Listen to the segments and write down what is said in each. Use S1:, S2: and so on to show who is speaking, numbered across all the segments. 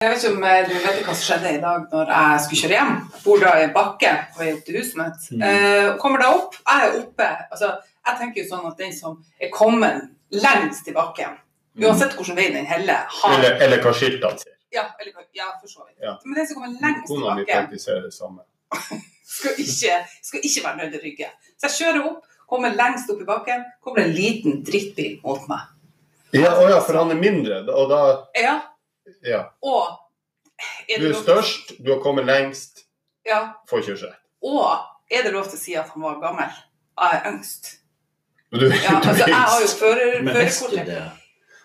S1: Jeg vet ikke om eh, du vet hva som skjedde i dag når jeg skulle kjøre hjem. Jeg bor da i en bakke på vei opp til huset mitt.
S2: Mm.
S1: Eh, kommer da opp, jeg er oppe. Altså, jeg tenker jo sånn at den som er kommet lengst i bakken,
S2: Mm.
S1: uansett hvilken vei den heller, har
S3: Eller, eller hva skiltene sier.
S1: ja, eller, ja, for så vidt.
S3: Ja.
S1: Men den som kommer lengst i bakken,
S3: praktiserer det samme.
S1: skal ikke, skal ikke være nødt til å rygge. Så jeg kjører opp, kommer lengst opp i bakken, kommer en liten drittbil mot meg.
S3: Ja, å ja, for han er mindre, og da
S1: Ja,
S3: Ja.
S1: og er
S3: Du er
S1: lov-
S3: størst, du har kommet lengst,
S1: Ja,
S3: får ikke rett.
S1: og er det lov til å si at han var gammel? Jeg er yngst.
S3: Du,
S1: Ja,
S3: du
S1: altså, jeg har jo førerkortet.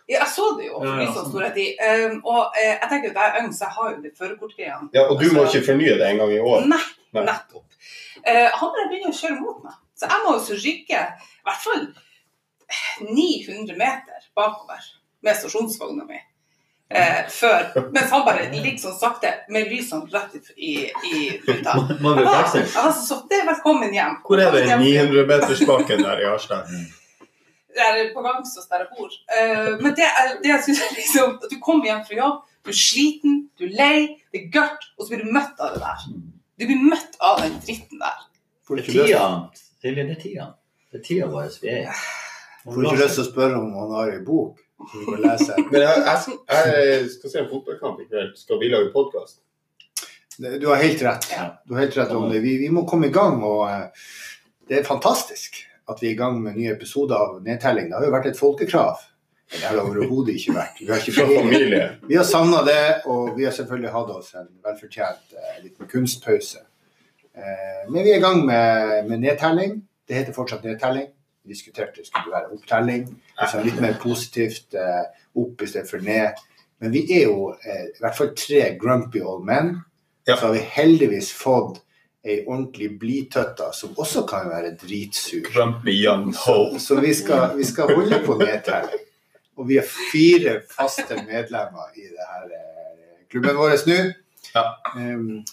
S1: Ja, jeg så det jo. for
S2: Ja, ja, sånn.
S1: tid. Um, og eh, jeg tenker at jeg er yngst, så jeg har jo det førerkortgreiene.
S3: Ja, og du må
S1: Altså-
S3: ikke fornye det en gang i år.
S1: Nei,
S3: Nei.
S1: nettopp. Uh, han bare begynner å kjøre mot meg. Så jeg må jo så rygge i hvert fall 900 meter bakover med stasjonsvogna mi. Eh, før, mens han bare ligger sånn sakte med lysene rett i, i ruta. Jeg var, jeg var så det er velkommen hjem.
S3: Hvor er
S1: hjem.
S3: 900-metersbakken der i Arstad?
S1: Det er på Gangstås der jeg bor. Eh, men det, er, det jeg synes er liksom at Du kommer hjem fra jobb, du er sliten, du er lei, det er gørt, og så blir du møtt av det der. Du blir møtt av den dritten der.
S4: for
S2: Det er tida, Silje, det er tida. Det er tida vår vi er i.
S4: får du ikke lyst til å spørre om han har ei bok du lese?
S3: Men jeg, jeg, jeg skal se en fotballkamp i kveld. Skal vi lage podkast?
S4: Du har helt rett. Du har helt rett om det. Vi, vi må komme i gang, og eh, det er fantastisk at vi er i gang med nye episoder av Nedtelling. Det har jo vært et folkekrav. Men Det har det overhodet ikke vært. Vi har, ikke
S3: familie.
S4: vi har savna det, og vi har selvfølgelig hatt oss en velfortjent eh, liten kunstpause. Eh, men vi er i gang med, med nedtelling. Det heter fortsatt nedtelling. Diskuterte skulle være opptelling. Altså litt mer positivt eh, opp i stedet for ned. Men vi er jo eh, i hvert fall tre grumpy old men.
S3: Ja.
S4: Så har vi heldigvis fått ei ordentlig blidtøtta som også kan være dritsur.
S3: Grumpy young ho.
S4: Så, vi, skal, vi skal holde på nedtelling. Og vi er fire faste medlemmer i det her eh, klubben vår nå.
S3: Ja.
S4: Um,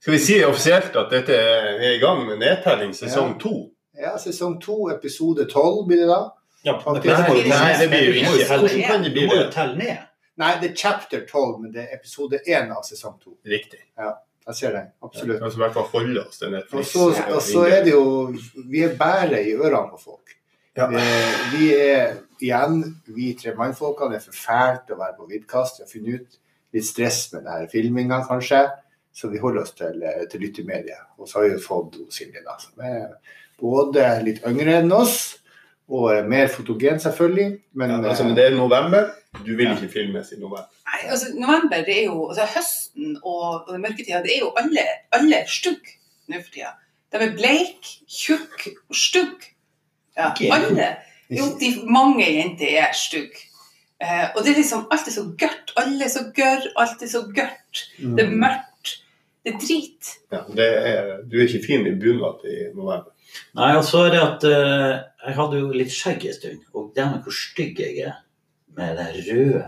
S3: Skal vi si offisielt at dette er i gang med nedtelling sesong to?
S4: Ja, sesong to, episode tolv blir det da.
S2: Ja,
S4: Faktisk.
S3: Nei, nei, det blir jo ikke. Hvordan kan det bli det?
S2: telle ned.
S4: Nei, det er chapter tolv, men det er episode én av sesong to.
S3: Riktig.
S4: Ja, Jeg ser den, absolutt.
S3: Altså i hvert fall holde oss til
S4: Og
S3: Netflix.
S4: så, og så er det jo Vi er bære i ørene på folk.
S3: Ja.
S4: Vi, vi er igjen, vi tre mannfolkene, det er for fælt å være på vidkast. Vi har funnet ut litt stress med denne filminga, kanskje. Så vi holder oss til, til lyttermediet. Og så har vi jo fått Silje, da, som er både litt yngre enn oss, og er mer fotogen, selvfølgelig. Men,
S3: Ja, altså, men det er november. Du vil
S4: Ja.
S3: ikke filmes i november.
S1: Nei, altså November det er jo altså Høsten og, og mørketida, det er jo alle, alle stygge nå for tida. De er bleik, tjukk og stygge. Ja,
S2: okay.
S1: alle. Jo, de, mange jenter er stygge. Eh, og det er liksom alt er så gørt. Alle er så gørr, alt er så gørt.
S4: Mm.
S1: Det er mørkt. Det er drit.
S3: Ja, det er, du er ikke fin i bunad i november.
S2: Nei, og så er det at uh, jeg hadde jo litt skjegg en stund, og dæven hvor stygg jeg er med det røde,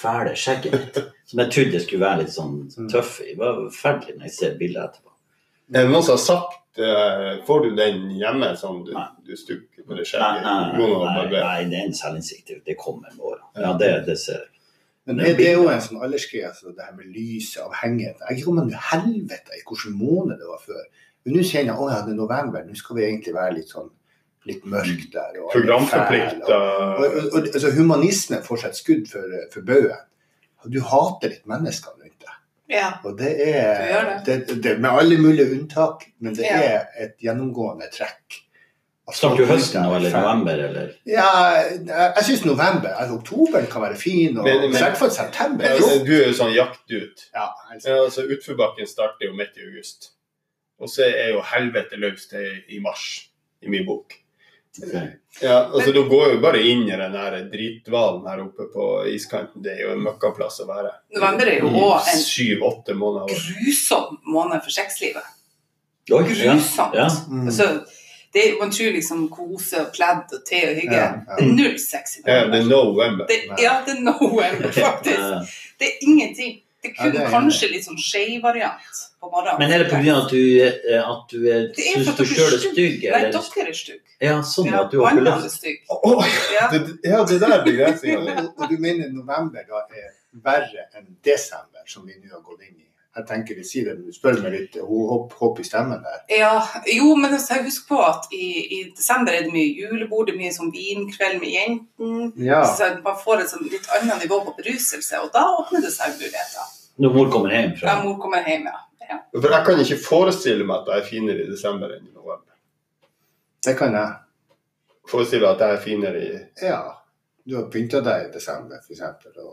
S2: fæle skjegget mitt. Som jeg trodde jeg skulle være litt sånn tøff i. Det var forferdelig når jeg ser bildet etterpå.
S3: Er det noen som har sagt uh, Får du den hjemme som du, du stukker på det skjegget?
S2: nei,
S3: nei,
S2: nei,
S3: nei,
S2: nei, det er en selvinnsikt. Det kommer med åra. Ja, det, det ser jeg.
S4: Men det, det er jo en sånn aldersgreie, altså, det her med lyset, avhengighet. Jeg kommer nå helvete i hvilken måned det var før. Men nå kjenner jeg at det er november, nå skal vi egentlig være litt sånn litt mørkt der. Og,
S3: Programforplikta
S4: og, og, og, altså, humanismen får seg et skudd for, for baugen. Du hater litt mennesker rundt deg.
S1: Ja.
S4: Og det
S1: Du
S4: er,
S1: gjør
S4: det, det, med alle mulige unntak, men det
S1: Ja.
S4: er et gjennomgående trekk.
S2: Starter du høsten nå,
S4: er
S2: eller november, eller?
S4: Ja, jeg, syns november. Altså, oktober kan være fin, og
S3: Men- men-
S4: i hvert fall september.
S3: Ja,
S4: Jo.
S3: Du er jo sånn jaktut.
S4: Ja, altså,
S3: Ja, altså, Utforbakken starter jo midt i august. Og så er jo helvete løs til i mars, i min bok. Ja, altså Du går jo bare inn i den der dritvalen her oppe på iskanten. Det er jo en møkkaplass å være.
S1: November er jo òg en
S3: måneder.
S1: grusom måned for sexlivet. Grusomt.
S2: ja.
S4: Mm.
S1: Altså, det, er- man tror liksom kose og pledd og te og hygge.
S4: Ja, ja.
S1: Det er null sexy.
S3: Ja, det er november.
S1: Ja, det er november, faktisk. Det er ingenting. Det er
S4: Ja, det er-
S1: kanskje litt sånn skeiv variant på morgenen.
S2: Men er det pga. at du, at du er,
S1: Det er
S2: syns du sjøl
S1: er
S2: stygg?
S1: Nei, dere er stygge.
S2: Ja, sånn
S1: Ja,
S2: at du har ikke lyst
S1: Ja.
S3: det, ja, det der begrensninga.
S4: og du mener november da er verre enn desember, som vi nå har gått inn i? Jeg tenker vi sier det, du spør meg litt ho- hopp, hopp i stemmen der.
S1: Ja, jo, men altså, husk på at i, i desember er det mye julebord, det er mye sånn vinkveld med jentene.
S4: Ja.
S1: Så man får et sånn litt annet nivå på beruselse, og da åpner det seg muligheter.
S2: Når mor kommer hjem fra
S1: Ja, mor kommer hjem, ja. ja.
S3: For jeg kan ikke forestille meg at jeg er finere i desember enn i november.
S4: Det kan jeg.
S3: Forestille meg at jeg er finere i
S4: Ja. Du har pynta deg i desember, f.eks. Og det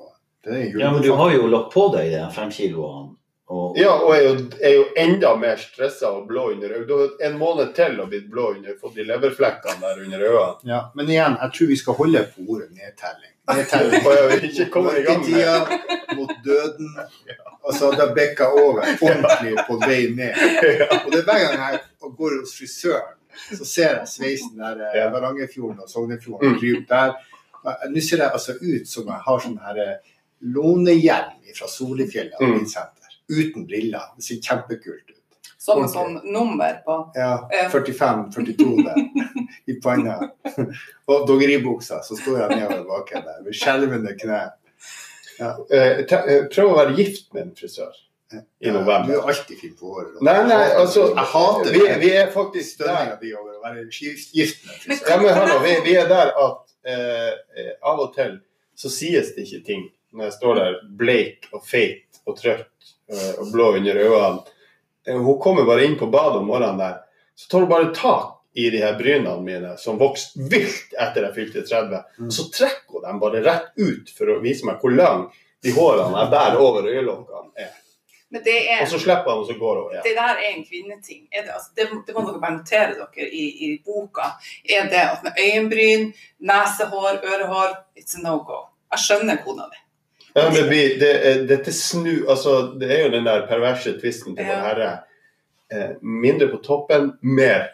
S2: Ja, men du har jo lagt på deg de fem kiloene. Og,
S3: Ja, og er jo, er jo enda mer stressa og blå under øynene. Du har en måned til og blitt blå under, fått de leverflekkene der under øynene.
S4: Ja, men igjen, jeg tror vi skal holde på ordet nedtelling. Nedtelling.
S3: Og jeg vil ikke komme i gang med
S4: Mørketida mot døden. Altså, da bikka over ordentlig på vei ned. Og det er hver gang jeg går hos frisøren, så ser jeg sveisen der eh, Varangerfjorden og Sognefjorden krype der. Nå ser jeg altså ut som jeg har sånn her eh, lånehjelm fra Solifjellet
S3: Mm.
S4: alpinsenter. Uten briller. Det ser kjempekult ut.
S1: Som et sånn nummer på
S4: Ja,
S1: Ja.
S4: 45-42 der i panna. Og dongeribuksa, så står jeg nedover baken der med skjelvende kne.
S3: Eh, te- eh, Prøv å være gift med en frisør i november Du
S4: er alltid fin på håret.
S3: Nei, nei, altså
S4: Jeg hater
S3: vi, vi er faktisk der.
S4: stønninga di over å være gift med en frisør.
S3: Ja, men hør nå, vi, vi er der at eh, eh, av og til så sies det ikke ting når jeg står der bleik og feit og trøtt eh, og blå under øynene. Eh, hun kommer bare inn på badet om morgenen der, så tar hun bare tak i de her brynene mine som vokste vilt etter jeg fylte 30.
S4: Mm.
S3: Og så trekker hun dem bare rett ut for å vise meg hvor lang de hårene jeg bærer over øyelokkene er.
S1: Men det er
S3: Og så slipper han, og så går hun Ja.
S1: det der er en kvinneting. Er det, altså, det, det må dere bare notere dere i, i boka. Er det at med øyenbryn, nesehår, ørehår It's a no go. Jeg skjønner kona di.
S3: Ja, men vi, det, er- dette snu, altså, det er jo den der perverse tvisten til
S1: Ja.
S3: Herre. Eh, mindre på toppen, mer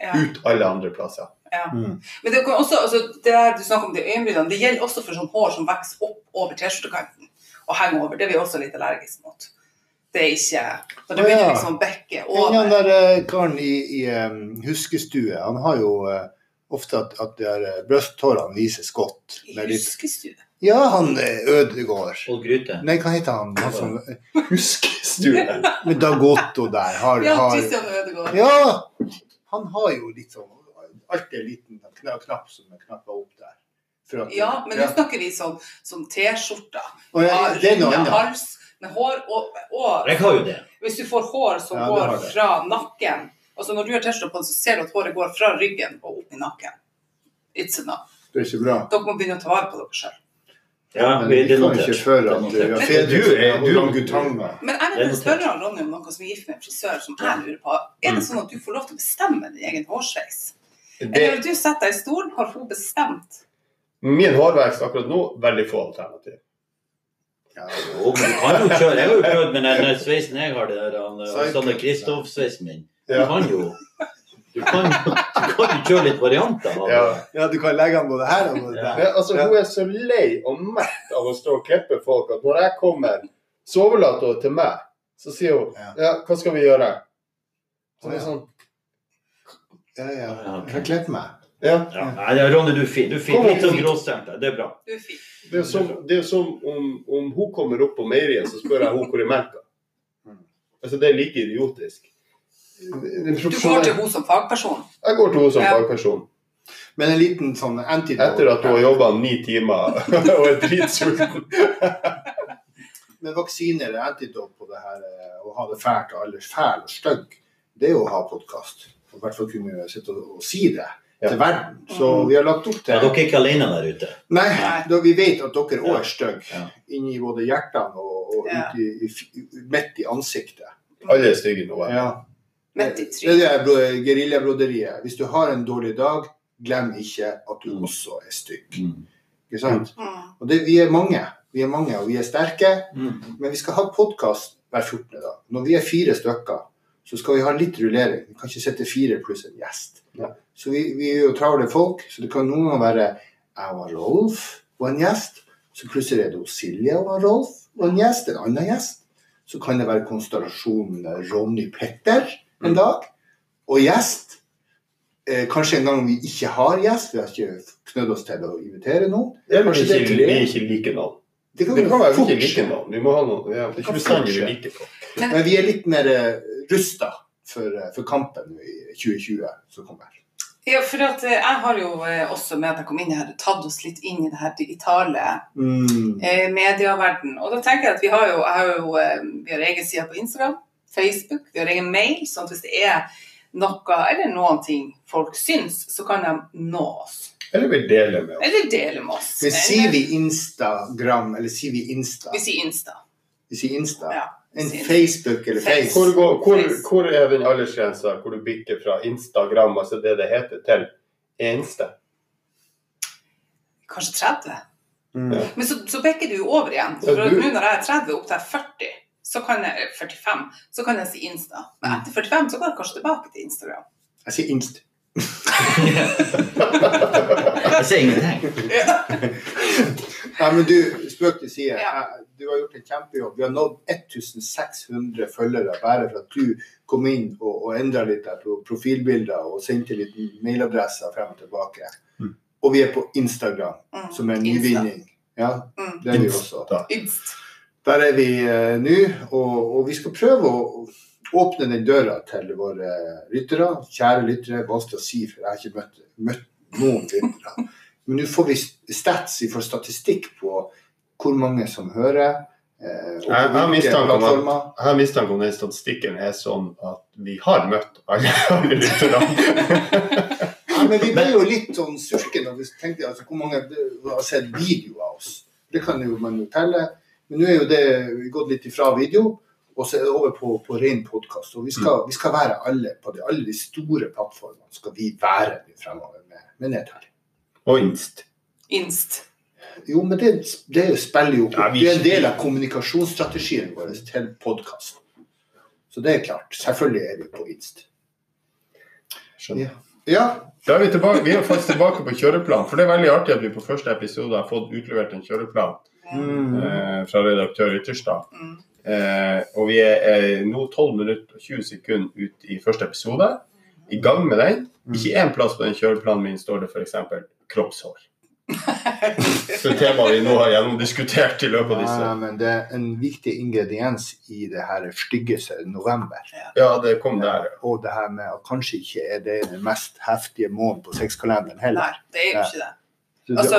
S1: Ja.
S3: ut alle andre plasser.
S1: Ja.
S4: Mm.
S1: Men det, også, altså, det der du snakker om de øyenbrynene, det gjelder også for sånn hår som vokser opp over T-skjortekanten og henger over. Det er vi også litt allergiske mot. Det er ikke Når det begynner
S4: ja.
S1: liksom å bekke
S4: over Han
S1: den
S4: der eh, karen i, i huskestue, han har jo eh, ofte at, at de her, eh, brysthårene vises godt.
S1: I
S4: litt,
S1: huskestue.
S4: Ja, han eh, Ødegård.
S2: og gryte.
S4: Nei, hva heter han? han som,
S3: Huskestue.
S4: med Dagotto der. Har,
S1: Ja,
S4: har,
S1: Christian Ødegård.
S4: ja, han har jo litt sånn Alltid en liten knapp som er knappa opp der. At-
S1: Ja, men nå snakker vi sånn, sånn T-skjorter.
S4: Og ja, annet.
S1: hals med hår. Og, og
S2: Jeg har jo det.
S1: hvis du får hår som
S4: Ja,
S1: går fra nakken Altså Når du har T-skjorte på, så ser du at håret går fra ryggen og opp i nakken. It's enough.
S4: Det er ikke bra.
S1: Dere må begynne å ta vare på dere sjøl.
S2: Ja,
S4: Men
S2: vi,
S4: vi kan ikke føre
S2: er
S4: at du, ja,
S1: Men-
S3: Du er-
S4: orangutanger.
S1: Men jeg vil spørre han Ronny om noe som er gift med en frisør, som jeg lurer på. Er det sånn at du får lov til å bestemme din egen hårsveis? Eller har du setter deg i stolen, har hun bestemt?
S3: min hårvekst akkurat nå, veldig få alternativ.
S4: Ja.
S2: Jo, men du kan jo kjøre. Jeg har jo prøvd med den sveisen jeg har, det der han,
S4: Psycho.
S2: Kristoff-sveisen min. Du kan jo du kan, jo- du kan jo kjøre litt varianter av
S3: Ja.
S2: det.
S4: ja, du kan legge an både her og både
S2: Ja.
S4: der.
S3: Men, altså, hun er så lei og mett av å stå og klippe folk at når jeg kommer, så overlater hun til meg. Så sier hun
S4: Ja.
S3: ja, hva skal vi gjøre? Så det er sånn,
S4: Ja, ja.
S2: Ja.
S4: Jeg har klippet meg.
S3: ja.
S2: Ja. Nei, Ronny, du er fin. Du er fin. Litt sånn gråstjerne. Det er bra.
S3: Det er som, det er som om, om hun kommer opp på meieriet, så spør jeg henne hvor er melka.
S4: Mm.
S3: Altså, det er like idiotisk.
S1: Du går til henne som fagperson.
S3: Jeg går til henne som
S1: Ja.
S3: fagperson.
S4: Men en liten sånn antidote.
S3: Etter at hun har jobba ni timer og er dritsulten.
S4: Men vaksiner er antidote på det her eh, å ha det fælt og aller fæl og stygg. Det er å ha podkast. I hvert fall kunne sitte og, og si det
S3: Ja.
S4: til verden. Så
S1: Mm.
S4: vi har lagt opp til
S2: Ja, dere er ikke alene der ute.
S4: Nei, da vi vet at dere òg er stygge.
S2: Ja.
S4: Inni både hjertene og, og midt i ansiktet.
S3: Alle er stygge nå.
S4: Ja.
S1: Midt i
S4: Det er det geriljabroderiet. Hvis du har en dårlig dag, glem ikke at du
S2: Mm.
S4: også er stygg.
S2: Mm.
S4: Ikke sant?
S1: Mm.
S4: Og det, vi er mange. Vi er mange, og vi er sterke.
S2: Mm.
S4: Men vi skal ha podkast hver 14. dag. Når vi er fire stykker, så skal vi ha litt rullering. Vi kan ikke sitte fire pluss en gjest.
S3: Ja.
S4: Så vi, vi er jo travle folk, så det kan noen ganger være jeg og Rolf og en gjest. Så plutselig er det Silje og Rolf og en gjest, en annen gjest. Så kan det være konstellasjonen Ronny Petter en dag, og gjest. Eh, kanskje en gang vi ikke har gjest, vi har ikke knødd oss til å invitere noen.
S3: Ja,
S4: Kanskje
S3: vi
S4: det er
S3: ikke,
S4: like
S3: vi ikke navn.
S4: Det kan
S3: Det kan være vi
S4: fort
S3: ikke
S4: like
S3: noen. Vi må ha noe. Ja, det er ikke bestandig vi liker folk.
S4: Men vi er litt mer rusta for, eh, for kampen i 2020 som kommer.
S1: Ja, for at eh, jeg har jo eh, også med at jeg kom inn her, tatt oss litt inn i det her digitale
S4: Mm.
S1: eh, medieverden. Og da tenker jeg at vi har jo, jeg har jo eh, vi har egen side på Instagram, Facebook, vi har egen mail, sånn at hvis det er noe eller noen ting folk syns, så kan de nå oss.
S3: Eller vil dele med oss.
S1: Eller dele med oss.
S4: Men sier vi Instagram, eller sier vi Insta?
S1: Vi sier Insta.
S4: Vi sier Insta.
S1: Ja. vi
S4: En
S1: sier-
S4: Facebook eller
S1: Face.
S3: Hvor, går, hvor,
S1: Face.
S3: hvor er den aldersgrensa hvor du bikker fra Instagram, altså det det heter, til Insta?
S1: Kanskje 30.
S4: Mm.
S1: Men så, så bekker du jo over igjen.
S3: Ja, du-
S1: nå når jeg er 30 opp til jeg er 40, så kan jeg, eh, 45, så kan jeg si Insta. Men etter 45 så går jeg kanskje tilbake til Instagram.
S4: Jeg sier Inst.
S2: Jeg sier ingenting.
S4: Nei, men du, spøk til side.
S1: Ja.
S4: Du har gjort en kjempejobb. Vi har nådd 1600 følgere bare for at du kom inn og, og endra litt der på profilbilder og sendte litt mailadresser frem og tilbake.
S3: Mm.
S4: Og vi er på Instagram,
S1: Mm.
S4: som er en
S1: Insta.
S4: nyvinning. Ja,
S1: Mm.
S4: det er vi også.
S3: Da.
S4: Der er vi eh, nå, og, og vi skal prøve å åpne den døra til våre lyttere. Kjære lyttere, vanskelig å si, for jeg har ikke møtt, møtt noen lyttere. Men nå får vi stats, vi får statistikk på hvor mange som hører. Eh,
S3: Jeg- har mistanke om den statistikken er sånn at vi har møtt alle, alle lytterne.
S4: Ja, men vi ble jo litt sånn surke når vi tenkte altså, hvor mange har sett videoer av oss. Det kan jo man jo telle. Men nå er jo det gått litt ifra video, og så er det over på, på ren podkast. Og vi skal, vi skal være alle på de, alle de store plattformene. skal vi være fremover med, med nedtelling.
S3: Og Inst.
S1: Inst.
S4: Jo, men det, det spiller jo
S3: Ja, vi-
S4: Det er en del av kommunikasjonsstrategien vår til podkast. Så det er klart. Selvfølgelig er vi på Inst.
S3: Skjønner.
S4: Ja. ja.
S3: Da er vi, tilbake, vi er faktisk tilbake på kjøreplan. For det er veldig artig at vi på første episode har fått utlevert en kjøreplan
S4: Mm.
S3: Fra redaktør Ytterstad.
S1: Mm.
S3: Eh, og vi er eh, nå 12 minutter og 20 sekunder ut i første episode. I gang med den. Ikke én plass på den kjøreplanen min står det f.eks. kroppshår. Så temaet vi nå har gjennomdiskutert i løpet av
S4: disse.
S3: disse.
S4: men det er en viktig ingrediens i det her styggeste november.
S3: Ja, det kom der. ja.
S4: Og det her med at kanskje ikke er det den mest heftige måneden på sexkalenderen heller.
S1: Nei, det er jo ikke det.
S4: Så
S1: Altså,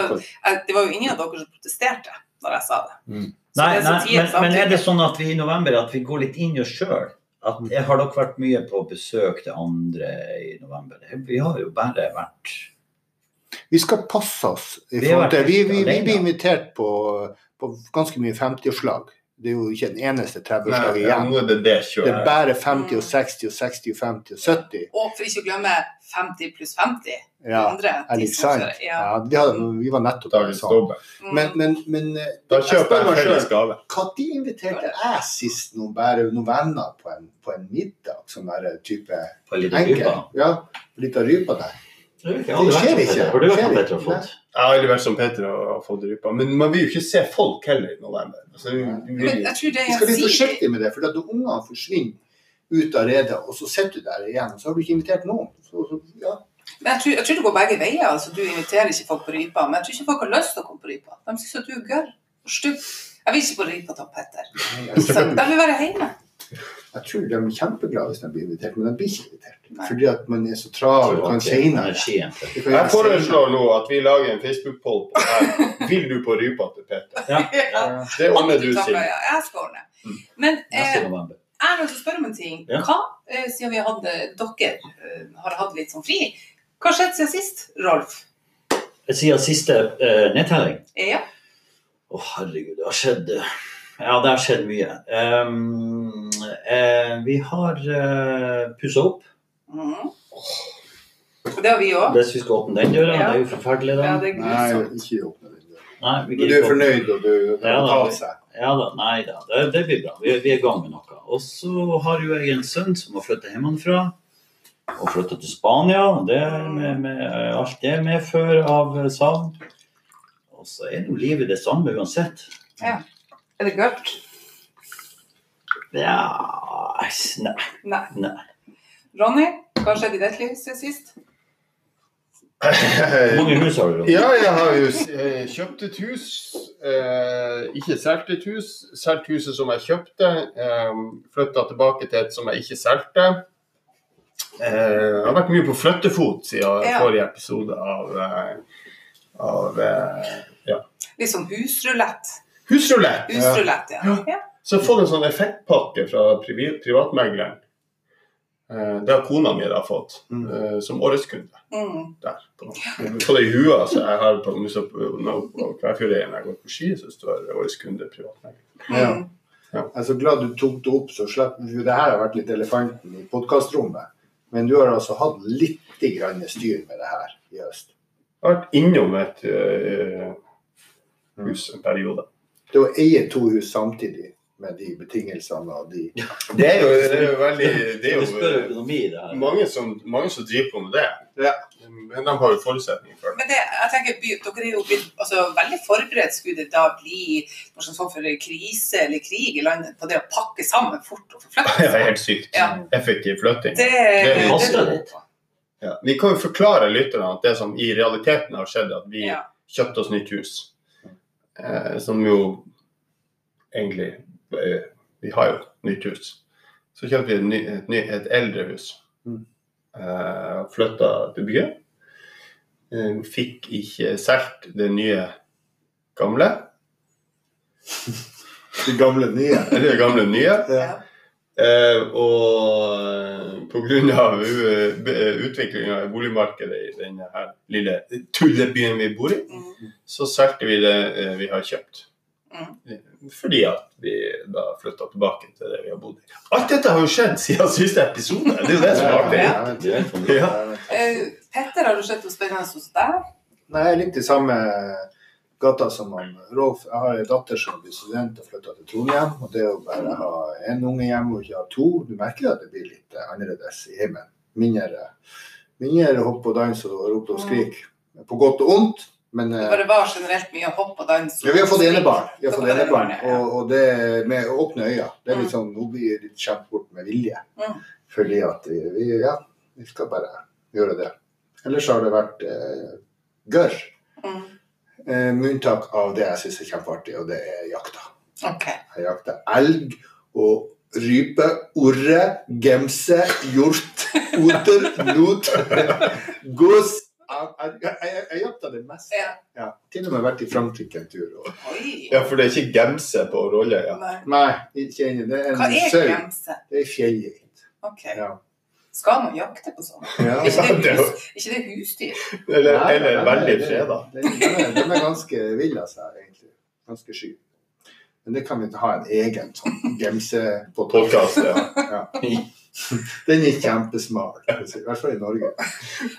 S1: Det var jo ingen av dere som protesterte når jeg sa det.
S4: Mm.
S1: Så
S2: Nei,
S1: det er så
S2: nei men, men er det sånn at vi i november at vi går litt inn i oss sjøl? Jeg har dere vært mye på besøk til andre i november? Vi har jo bare vært
S4: Vi skal passe oss. I
S2: Vi
S4: forhold til, vi, vi, vi blir invitert på, på ganske mye 50-årslag. Det er jo ikke en eneste 30-årslag
S3: Nei, ja,
S4: igjen.
S3: nå er det det
S4: Det er bare 50 og 60 og 60 og 50 og 70.
S1: Og for ikke å glemme 50 pluss 50.
S4: Ja,
S1: andre
S4: er det sant? Ja,
S1: Ja.
S4: vi, hadde, vi var nettopp
S3: Dagens
S4: sånn.
S1: Mm.
S4: Men, men, men eh,
S3: Da kjøper jeg felles
S4: selv,
S3: gave.
S4: Når inviterte jeg sist noen, bare noen venner på en, på en middag? Sånn der type
S2: på liten
S4: enkel?
S2: gruppe.
S4: Ja, litt av rypa der.
S2: Det
S4: Det skjer ikke.
S2: Har du vært
S4: som.
S2: Petter og fått?
S3: Jeg har aldri vært som Peter og fått rypa. Men man vil jo ikke se folk heller i november. Altså, vi vi,
S1: jeg
S4: Vi skal være forsiktige med det, for når ungene forsvinner ut av redet, og så sitter du der igjen, og så har du ikke invitert noen. Så, så, ja.
S1: Men jeg tror, jeg tror det går begge veier. altså Du inviterer ikke folk på rypa, men jeg tror ikke folk har lyst til å komme på rypa. De syns at du er gørr og stygg. Jeg vil ikke på rypa til Petter. Så de vil være hjemme.
S4: Jeg tror de blir kjempeglade hvis de blir invitert, men de blir ikke invitert.
S1: Nei.
S4: Fordi at man er så travel og kan kan
S3: jeg foreslår nå at vi lager en Facebook-poll på her. Vil du på rypa til Peter?
S2: Ja,
S1: Ja.
S3: Det ordner du, Siv.
S1: Ja, Jeg skal ordne.
S3: Mm.
S1: Men eh, jeg har lyst til å spørre om en ting. Hva, eh, siden vi hatt, dere eh, har hatt litt sånn fri, hva skjedde siden sist, Rolf?
S2: Siden siste uh, nedtelling?
S1: Ja.
S2: Å, herregud, det har skjedd eh, Ja, det har skjedd mye. Um, eh, vi har uh, pussa opp.
S1: Mm. Det har vi òg.
S2: Hvis vi skal åpne den døra,
S1: Ja.
S2: det er jo forferdelig, da.
S1: Ja, det er
S4: Nei, ikke åpne den døra.
S2: Nei,
S4: Men du er fornøyd, og du tar
S2: Ja, da.
S4: seg.
S2: Ja da, nei da, det, det blir bra. Vi, vi er i gang med noe. Og så har jo jeg en sønn som har flyttet hjemmefra. Og flytta til Spania. Det med, med alt det medfører av eh, savn. Og så er jo livet det samme uansett.
S1: Er det godt?
S2: Ja Nei.
S1: Nei.
S2: nei.
S1: Ronny, hva har skjedd i ditt liv siden sist?
S2: Hvor mange hus har du?
S3: Ja, jeg har jo kjøpt et hus Eh, ikke solgt et hus. Solgt huset som jeg kjøpte. Eh, Flytta tilbake til et som jeg ikke solgte. Eh, jeg har vært mye på flyttefot siden
S1: Ja.
S3: forrige episode av, eh, av eh, ja.
S1: Litt sånn husrulett.
S3: Husrulett.
S1: Husrulett, ja.
S3: Ja. Så jeg har fått en sånn effektpakke fra privi- privatmegleren. Eh, det har kona mi da fått,
S4: Mm.
S3: som som årskunde.
S1: Mm.
S3: Der, på, på det hua så jeg har på når jeg går på ski, så står det årskunde privatmegler.
S4: Ja.
S1: Ja.
S4: Jeg er så glad du tok det opp, så slett for Det her har vært litt elefanten i podkastrommet. Men du har altså hatt litt grann styr med det her i høst.
S3: Jeg har vært innom et uh, hus en periode.
S4: Det å eie to hus samtidig med de betingelsene og de
S3: Det er jo, det er jo veldig Det er jo mange som, mange som driver på med det.
S4: Ja.
S3: Men de har jo forutsetninger for det.
S1: Men det, jeg tenker, dere er jo blitt altså, veldig forberedt. Skulle det da bli noe sånn for krise eller krig i landet på det å pakke sammen fort og
S3: Det
S1: forflytte
S3: er helt sykt.
S1: Ja.
S3: Effektiv flytting.
S1: Det,
S3: Det
S2: haster litt.
S3: Ja. Vi kan jo forklare lytterne at det som i realiteten har skjedd, at vi
S1: Ja.
S3: kjøpte oss nytt hus. Eh, som jo egentlig eh, Vi har jo nytt hus. Så kjøpte vi et, ny, et, ny, et eldre hus.
S4: Mm.
S3: Eh, Flytta til byen. Eh, fikk ikke solgt det nye gamle.
S4: det gamle nye.
S3: Det gamle nye.
S4: Ja.
S3: Eh, og pga. utviklinga i boligmarkedet i denne her lille tullebyen vi bor i,
S1: Mm.
S3: så solgte vi det eh, vi har kjøpt.
S1: Mm.
S3: Eh, Fordi at vi da flytta tilbake til det vi har bodd i. Alt dette har jo skjedd siden siste episode! Det er jo det som er artig.
S4: Ja.
S1: Eh, Petter, har du sett noe spennende hos deg?
S4: Nei, litt det samme gata som han Rolf. Jeg har en datter som blir student og flytter til Trondheim. Og det å bare ha én unge hjemme og ikke ha to, du merker at det blir litt eh, annerledes i heimen. Mindre, mindre hopp og dans og rop og skrik. På godt og vondt. Men
S1: Det
S4: eh,
S1: bare var generelt mye hopp og dans.
S4: ja, vi har fått enebarn. Vi har fått enebarn,
S1: ja.
S4: og, og det med åpne øyne. Det er
S1: Mm.
S4: litt sånn, Nå blir det litt skjemt bort med vilje.
S1: Mm.
S4: Fordi at vi, vi- ja, vi skal bare gjøre det. Ellers har det vært eh, gørr.
S1: Mm.
S4: Eh, med unntak av det jeg syns er kjempeartig, og det er jakta.
S1: Ok.
S4: Jeg jakter elg og rype, orre, gemse, hjort, oter, not, gås. Jeg, jeg, jeg, jeg jakter det meste.
S1: Ja.
S4: Ja. Til og med vært i Frankrike en tur. Og...
S1: Oi.
S3: Ja, for det er ikke gemse på Rolløya.
S1: Nei.
S4: Nei, ikke enig. Det er
S1: Hva er
S4: sau.
S1: gemse?
S4: Det er fjellgeit.
S1: Ok.
S4: Ja.
S1: Skal man jakte på sånn?
S4: Ja.
S1: Er ikke det, hus, ikke det husdyr?
S3: Eller,
S4: Nei,
S3: eller veldig
S4: det-
S3: freda.
S4: det- De er, er ganske ville av seg, egentlig. Ganske sky. Men det kan vi ikke ha en egen sånn gemse
S3: på podkast. ja.
S4: Den er kjempesmal, i hvert fall i Norge.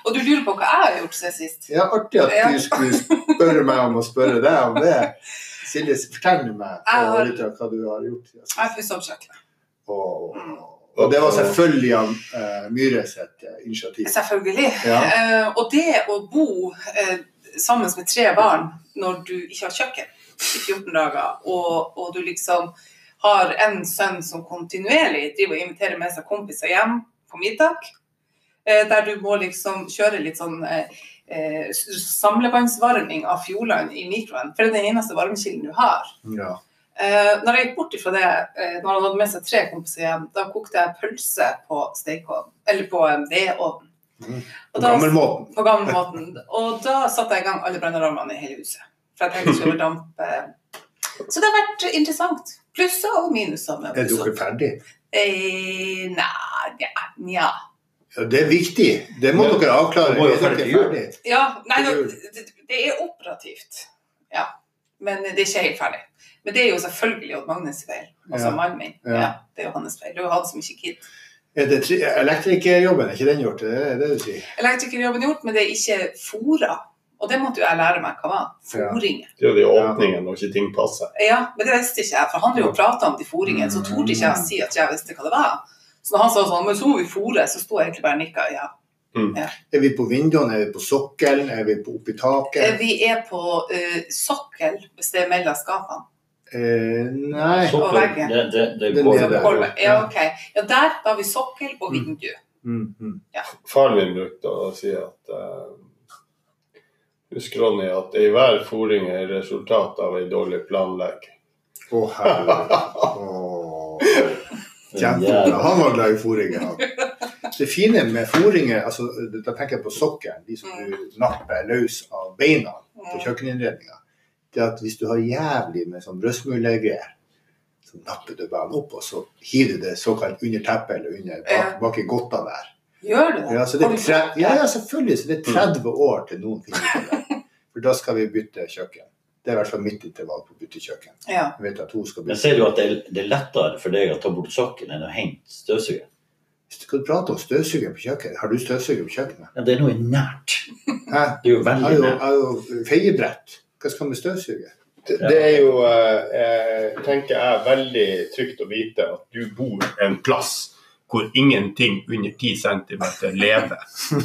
S1: Og du lurer på hva jeg har gjort siden sist?
S4: Ja, Artig at du skulle spørre meg om å spørre deg om det. Silje, fortell meg
S1: har-
S4: hva du har gjort. siden
S1: Jeg har pusset opp kjøkkenet.
S4: Og. Og det var selvfølgelig av uh, Myhre sitt eh, initiativ.
S1: Selvfølgelig.
S4: Ja.
S1: Uh, og det å bo uh, sammen med tre barn når du ikke har kjøkken i 14 dager, og, og du liksom har en sønn som kontinuerlig driver og inviterer med seg kompiser hjem på middag, uh, der du må liksom kjøre litt sånn eh, eh, samlevannsvarming av Fjordland i mikroen, for det er den eneste varmekilden du har.
S4: Ja.
S1: Eh, når jeg gikk bort ifra det, eh, når han hadde med seg tre kompiser hjem, da kokte jeg pølse på stekeovn, eller på en vedovn. Mm.
S4: På
S1: gammel
S4: gammelmåten.
S1: På gammelmåten. Og da satte jeg i gang alle brannalarmene i hele huset. For jeg tenkte skulle dampe. damp. eh. Så det har vært interessant. Plusser og minuser. med
S4: Er
S1: du
S4: dere
S1: opp.
S4: ferdig?
S1: Eh, nei, ja, nja.
S4: Ja, det er viktig. Det må
S2: Ja.
S4: dere avklare.
S2: Må
S4: Er dere
S2: ferdig
S4: ferdig?
S1: Ja, nei, nå, det, det er operativt. Ja. Men det er ikke helt ferdig. Men det er jo selvfølgelig Odd Magnus' feil. Altså
S4: Ja.
S1: mannen min.
S4: Ja.
S1: Ja. det er jo hans feil. Det har jo så som ikke gidder.
S4: Er det tri- elektrikerjobben, er ikke den gjort? Det er det du sier?
S1: Elektrikerjobben gjort, men det er ikke fora. Og det måtte jo jeg lære meg hva var. Foringen.
S3: Det er jo de åpningene når ikke ting passer.
S1: Ja, men det visste ikke jeg, for han drev og prata om de foringene, så torde ikke jeg å si at jeg visste hva det var. Så når han sa sånn, men så må vi fore, så sto jeg egentlig bare og nikka, ja.
S4: Er vi på vinduene, er vi på sokkelen, er vi på oppi
S1: Eh,
S4: taket?
S1: Vi er på uh, sokkel, hvis det er mellom skapene.
S4: Eh, nei.
S2: Sokkel,
S1: veggen.
S2: det, det, det
S4: Den
S2: går.
S1: Gulvet. Ja, ok. Ja, der har vi sokkel og vindu.
S4: Mm, mm.
S3: Faren min brukte å si at uh, Husk, Ronny, at enhver hver fôring er resultat av ei dårlig planlegging.
S4: Å, herregud. oh. Kjempebra. Han var glad i fôringer. han. Det fine med fòringer, altså, da tenker jeg på sokkelen, de som du napper løs av beina på kjøkkeninnredninga, det er at hvis du har jævlig med sånn brødsmulegreier, så napper du bare den opp, og så hiver du det såkalt under teppet eller under bak, bak i godta der.
S1: Gjør du det?
S4: Ja, det tre, ja, ja, selvfølgelig. Så det er 30 år til noen finner ut av det. For da skal vi bytte kjøkken. Det er i hvert fall mitt intervall på å bytte kjøkken.
S1: Ja.
S4: Jeg vet at hun skal
S2: Men ser du at det er, er lettere for deg å ta bort sokken enn å hente støvsuger?
S4: Skal du prate om støvsuger på kjøkkenet? Har du støvsuger på kjøkkenet?
S2: Ja, det er noe nært.
S4: Hæ?
S2: Det er jo veldig nært.
S4: jeg har jo feiebrett. Hva skal man med støvsuger?
S3: Det, det er jo, eh, eh, tenker jeg, veldig trygt å vite at du bor en plass hvor ingenting under 10 cm lever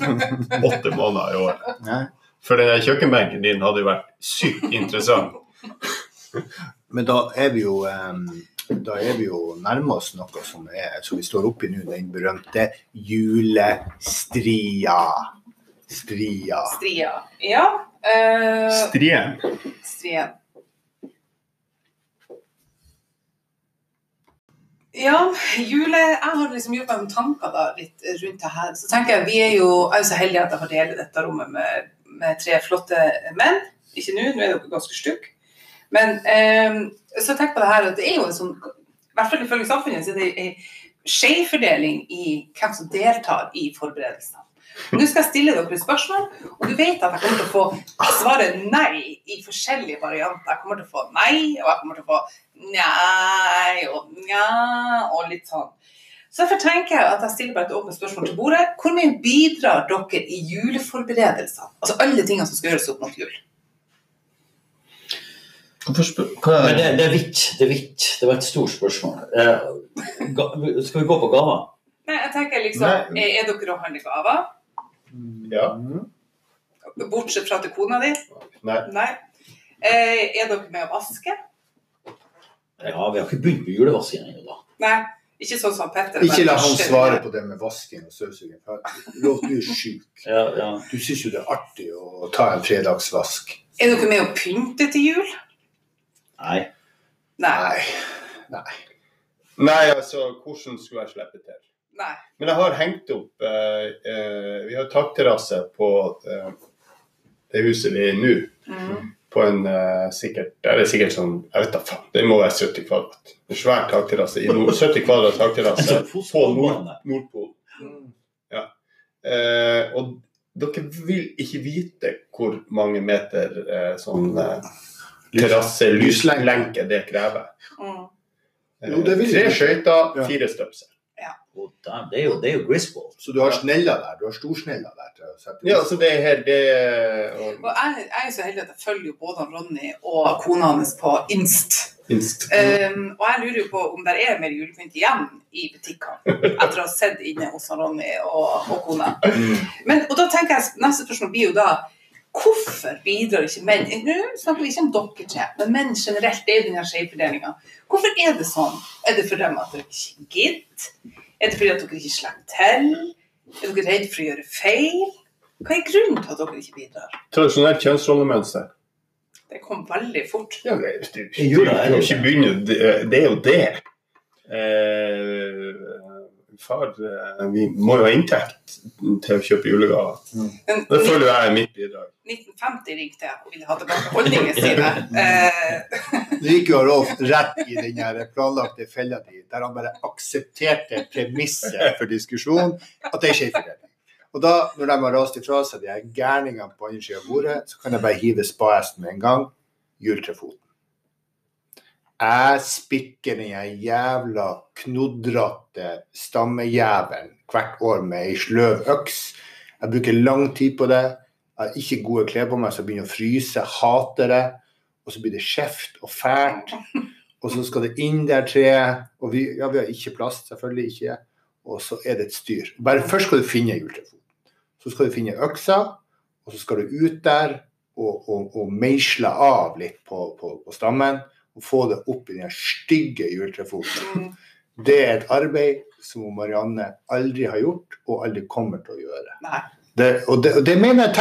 S3: åtte måneder i året. For den kjøkkenbenken din hadde jo vært sykt interessant.
S4: Men da er vi jo em, da er vi jo nærme oss noe som er som vi står oppi nå, den berømte julestria. Stria.
S1: Stria. Ja. Uh,
S3: Strien.
S1: Strien. Ja, jule Jeg har liksom gjort meg noen tanker da, litt rundt det her. Så tenker jeg, Vi er jo jeg er så heldige at jeg får dele dette rommet med, med tre flotte menn. Ikke nå, nå er dere ganske stygge. Men eh, så tenk på det her at det er jo en sånn I hvert fall ifølge samfunnet så er det en skjevfordeling i hvem som deltar i forberedelsene. Nå skal jeg stille dere spørsmål, og du vet at jeg kommer til å få svaret nei i forskjellige varianter. Jeg kommer til å få nei, og jeg kommer til å få nei og nja og litt sånn. Så derfor tenker jeg at jeg stiller bare et åpent spørsmål til bordet. Hvor mye bidrar dere i juleforberedelsene? Altså alle tingene som skal gjøres opp mot jul.
S2: Men det, det er hvitt. Det er hvitt. Det var et stort spørsmål. Eh, ga, skal vi gå på gaver?
S1: Nei, jeg tenker liksom,
S3: Nei.
S1: Er, er dere å handle gaver?
S3: Ja.
S1: Bortsett fra til kona di?
S3: Nei.
S1: Nei. Eh, er dere med å vaske?
S2: Ja, vi har ikke begynt med julevasking ennå, da.
S1: Nei. Ikke sånn som Petter.
S4: Ikke la han svare på det med vasking og støvsuging. Lov, du er sjuk.
S2: Ja, ja.
S4: Du syns jo det er artig å ta en fredagsvask.
S1: Er dere med å pynte til jul?
S2: Nei.
S1: Nei.
S4: Nei. Nei.
S3: Altså, hvordan skulle jeg slippe til?
S1: Nei.
S3: Men jeg har hengt opp eh, eh, Vi har takterrasse på eh, det huset vi er i nå.
S1: Mm.
S3: På en eh, sikkert Det er sikkert sånn Jeg vet da faen. Det må være 70 kvadrat. En svær takterrasse i nord. 70 kvadrat takterrasse på nord. Nordpolen. Eh, og dere vil ikke vite hvor mange meter eh, sånn eh, terrasse, lyslenke det krever.
S1: Mm.
S3: Eh,
S4: Jo, det vil
S3: Tre skøyter, fire støpsel.
S2: Å, det er jo, det er jo Griswold.
S4: Så du har snella der. Du har storsnella der. til å sette
S3: Ja, så det er her det og,
S1: Og jeg, jeg er så heldig at jeg følger jo både Ronny og kona hans på Inst.
S3: Inst.
S1: Um, og jeg lurer jo på om det er mer julepynt igjen i butikkene etter å ha sett inne hos Ronny og, og kona. Men, og da tenker jeg, Neste spørsmål blir jo da Hvorfor bidrar ikke menn Nå snakker vi ikke om dere tre, men menn generelt. Det er i denne skjevfordelinga. Hvorfor er det sånn? Er det for dem at dere ikke gidder? Er det fordi at dere ikke slipper til? Er dere redd for å gjøre feil? Hva er grunnen til at dere ikke bidrar?
S3: Tradisjonelt kjønnsrollemønster.
S1: Det kom veldig fort.
S3: Ja, det, det, det, begynne, det, det er jo det. Eh, far, eh, vi må jo ha inntekt til å kjøpe julegaver.
S1: Men
S3: Det føler jeg er mitt bidrag.
S1: 1950 ringte jeg og ville ha tilbake holdningene sine. Eh,
S4: Nå gikk jo Rolf rett i den planlagte fella di, der han bare aksepterte premisset for diskusjon, at det er skjevfordeling. Og da, når de har rast ifra seg de her gærningene på andre sida av bordet, så kan jeg bare hive spaesten med en gang. Juletrefoten. Jeg spikker den jævla knodrete stammejævelen hvert år med ei sløv øks. Jeg bruker lang tid på det. Jeg har ikke gode klær på meg, så jeg begynner å fryse. Hater det. Og så blir det skjevt og fælt. Og så skal det inn der treet. Og vi, ja, vi har ikke plass, selvfølgelig ikke. Og så er det et styr. Bare Først skal du finne juletrefoten. Så skal du finne øksa, og så skal du ut der og, og, og meisle av litt på, på, på stammen. Og få det opp i den stygge juletrefoten.
S1: mm,
S4: Det er et arbeid som Marianne aldri har gjort, og aldri kommer til å gjøre.
S1: nei.
S4: Det, og, det, og det mener jeg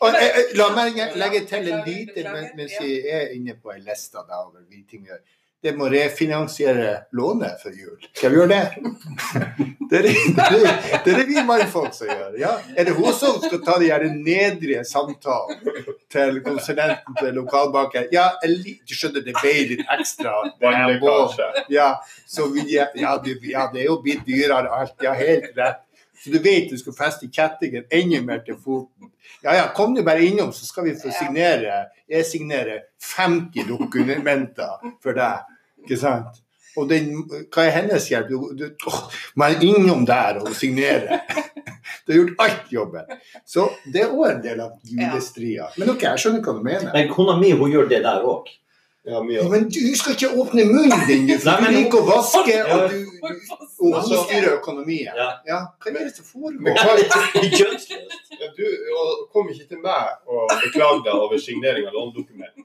S4: jeg, jeg, la meg legge til en lite men- mens vi er inne på ei liste da, over ting vi gjør. Det må refinansiere lånet før jul. Skal vi gjøre det? Det er det, det, er det, det, det vi mannfolk som gjør. Ja. Er det hun som skal ta de her nedrige samtalene til konsulenten til lokalbanken? Ja, du skjønner, det ble litt ekstra.
S3: Vannlekkasje.
S4: Ja, så vi, ja, du, ja, det er jo blitt dyrere alt. Ja, helt rett. Så du vet du skal feste kjettingen enda mer til foten. Ja, ja, kom du bare innom, så skal vi få signere Jeg signerer 50 dokumenter for deg. Ikke sant? Og den, hva er hennes hjelp? Du, du, åh, må jeg innom der og signere? Du har gjort alt jobben. Så det er òg en del av julestria. Men ok, jeg skjønner hva du mener.
S2: Men kona mi hun gjør det der òg.
S3: Ja, mye.
S4: Men du skal ikke åpne munnen din, du, for
S2: Nei, men-
S4: du liker å vaske, og du, du og hun styrer økonomien.
S2: Ja.
S4: Ja, hva er det som
S3: Men
S4: foregår?
S3: ja, du og kom ikke til meg og beklag deg over signering av lånedokument.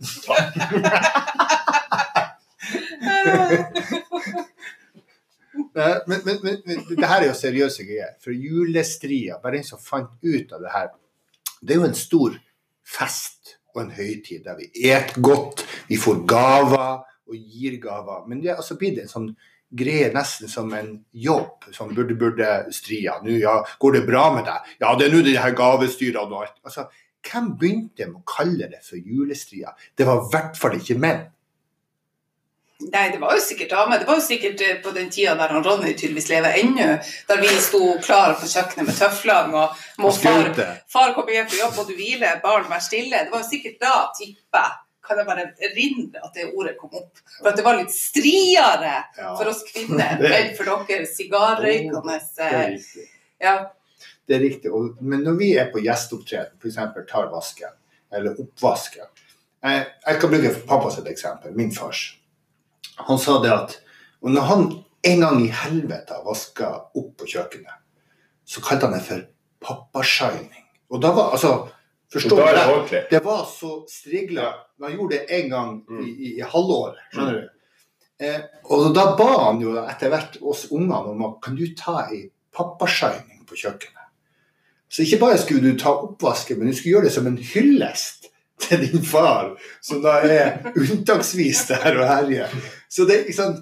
S4: Eh, Men, men, men, men det her er jo seriøse greier. For julestria, bare en som fant ut av det her, det er jo en stor fest og en høytid der vi et godt, vi får gaver og gir gaver. Men det er altså blitt en sånn greie nesten som en jobb som burde, burde stria. Nå, ja, går det bra med deg? Ja, det er nå de her gavestyrene og alt. Altså, hvem begynte med å kalle det for julestria? Det var i hvert fall ikke menn.
S1: Nei, det var jo sikkert damer. Det var jo sikkert eh, på den tida der han Ronny tydeligvis lever ennå. Der vi sto klare på kjøkkenet med tøflene og må far, far komme hjem på jobb, må du hvile, barn være stille. Det var jo sikkert da, tipper jeg, kan jeg bare erindre at det ordet kom opp. For at det var litt striere for oss kvinner enn for dere sigarrøykende eh. Ja.
S4: Det er riktig. Og, men når vi er på gjesteopptreden, f.eks. tar vasken, eller oppvasken Jeg, jeg kan bruke pappa sitt eksempel, min fars. Han sa det at og når han en gang i helvete vaska opp på kjøkkenet, så kalte han det for pappashining. Og da var altså
S3: Forstår er det
S4: det. Det var så strigla. Man gjorde det én gang i, i, i halvåret. skjønner du? Eh, og da ba han jo etter hvert oss ungene om at kan du ta ei pappashining på kjøkkenet. Så ikke bare skulle du ta oppvasken, men du skulle gjøre det som en hyllest til din far, som da er unntaksvis der og herjer. Så det liksom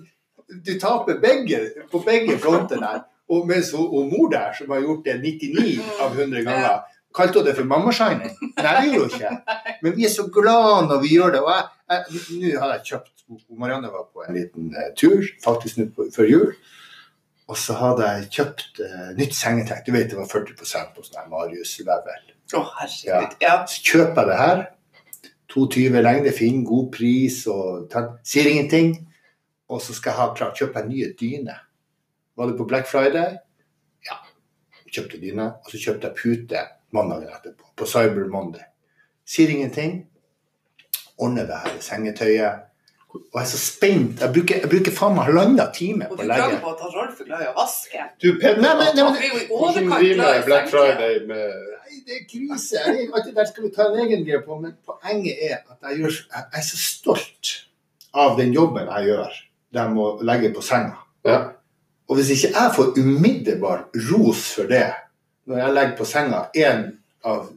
S4: Du taper begge, på begge fronter der. Og mens og mor der, som har gjort det 99 av 100 ganger, kalte hun det for mammashining. Nei, det gjorde hun ikke. Men vi er så glad når vi gjør det. Og nå har jeg kjøpt Marianne var på en liten eh, tur, faktisk nå før jul. Og så hadde jeg kjøpt uh, nytt sengetrekk. Du vet det var 40 på sånn her Marius Level.
S1: Å, herregud. Ja.
S4: Så kjøper jeg det her. 22 lengde, fin, god pris og sier ingenting. Og så skal jeg ha klart kjøpe en nye dyne. Var det på Black Friday? Ja. Kjøpte dyne. Og så kjøpte jeg pute mandagen etterpå. På Cyber Monday. Sier ingenting. Ordner det her sengetøyet. Og jeg er så spent. Jeg bruker, jeg bruker faen meg halvannen time på
S1: du
S4: å legge.
S1: klager på at Rolf er glad i å vaske.
S3: Du, Petter,
S4: Nei, men- nei, men-
S1: i
S3: hvordan
S1: overkant
S3: rimer Black. Friday med
S4: Nei, det er krise. Jeg, det der skal vi ta en egen greie på, men poenget er at jeg, gjør, jeg er så stolt av den jobben jeg gjør, jeg må legge på senga.
S3: Ja.
S4: Og hvis ikke jeg får umiddelbar ros for det når jeg legger på senga én av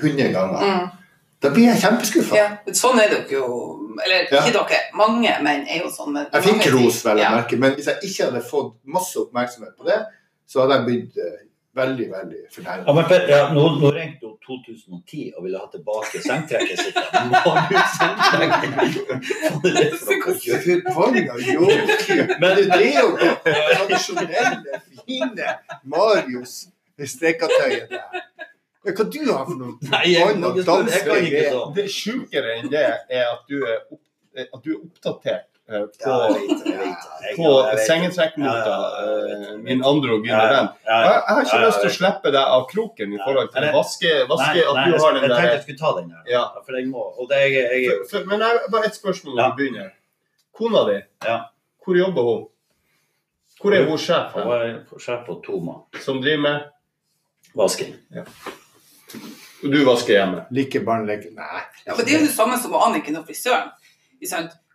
S4: hundre ganger,
S1: Mm.
S4: da blir jeg kjempeskuffa.
S1: Ja, sånn er dere jo Eller
S4: Ja.
S1: ikke dere, mange menn er jo sånn. Men
S4: Jeg fikk ros, vel å merke, men hvis jeg ikke hadde fått masse oppmerksomhet på det, så hadde jeg blitt veldig, veldig
S2: Ja,
S4: fornærmet.
S2: men Per, ja, nå, nå ringte hun 2010 og ville ha tilbake sengtrekket sitt.
S4: Forbanna joker! Men det er jo det tradisjonelle, fine Marius strekkatøyet der. Hva du har for noe
S2: Nei, jeg, jeg, jeg kan ikke
S4: danske
S2: sånn.
S3: Det sjukere enn det er at du er, opp, at du er oppdatert på,
S2: jeg jeg. Jeg-
S3: på
S2: jeg ja, ja.
S3: eh, min andre og gule venn. Jeg, jeg har ikke lyst til å slippe deg av kroken i forhold til å vaske, vaske at du
S2: jeg,
S3: har
S2: jeg
S3: den
S2: tenkte
S3: der
S2: jeg skulle ta den der. For jeg må, det jeg, jeg,
S3: for, for, Men jeg, bare et spørsmål når
S2: Ja.
S3: vi begynner. Kona di, hvor jobber hun? Hvor er hun sjef? Hun
S2: er sjef på Toma.
S3: Som driver med
S2: Vasking.
S3: Og du vasker hjemme?
S4: Like barnelek Nei.
S1: Ja, men Det er jo det samme som Anniken og frisøren.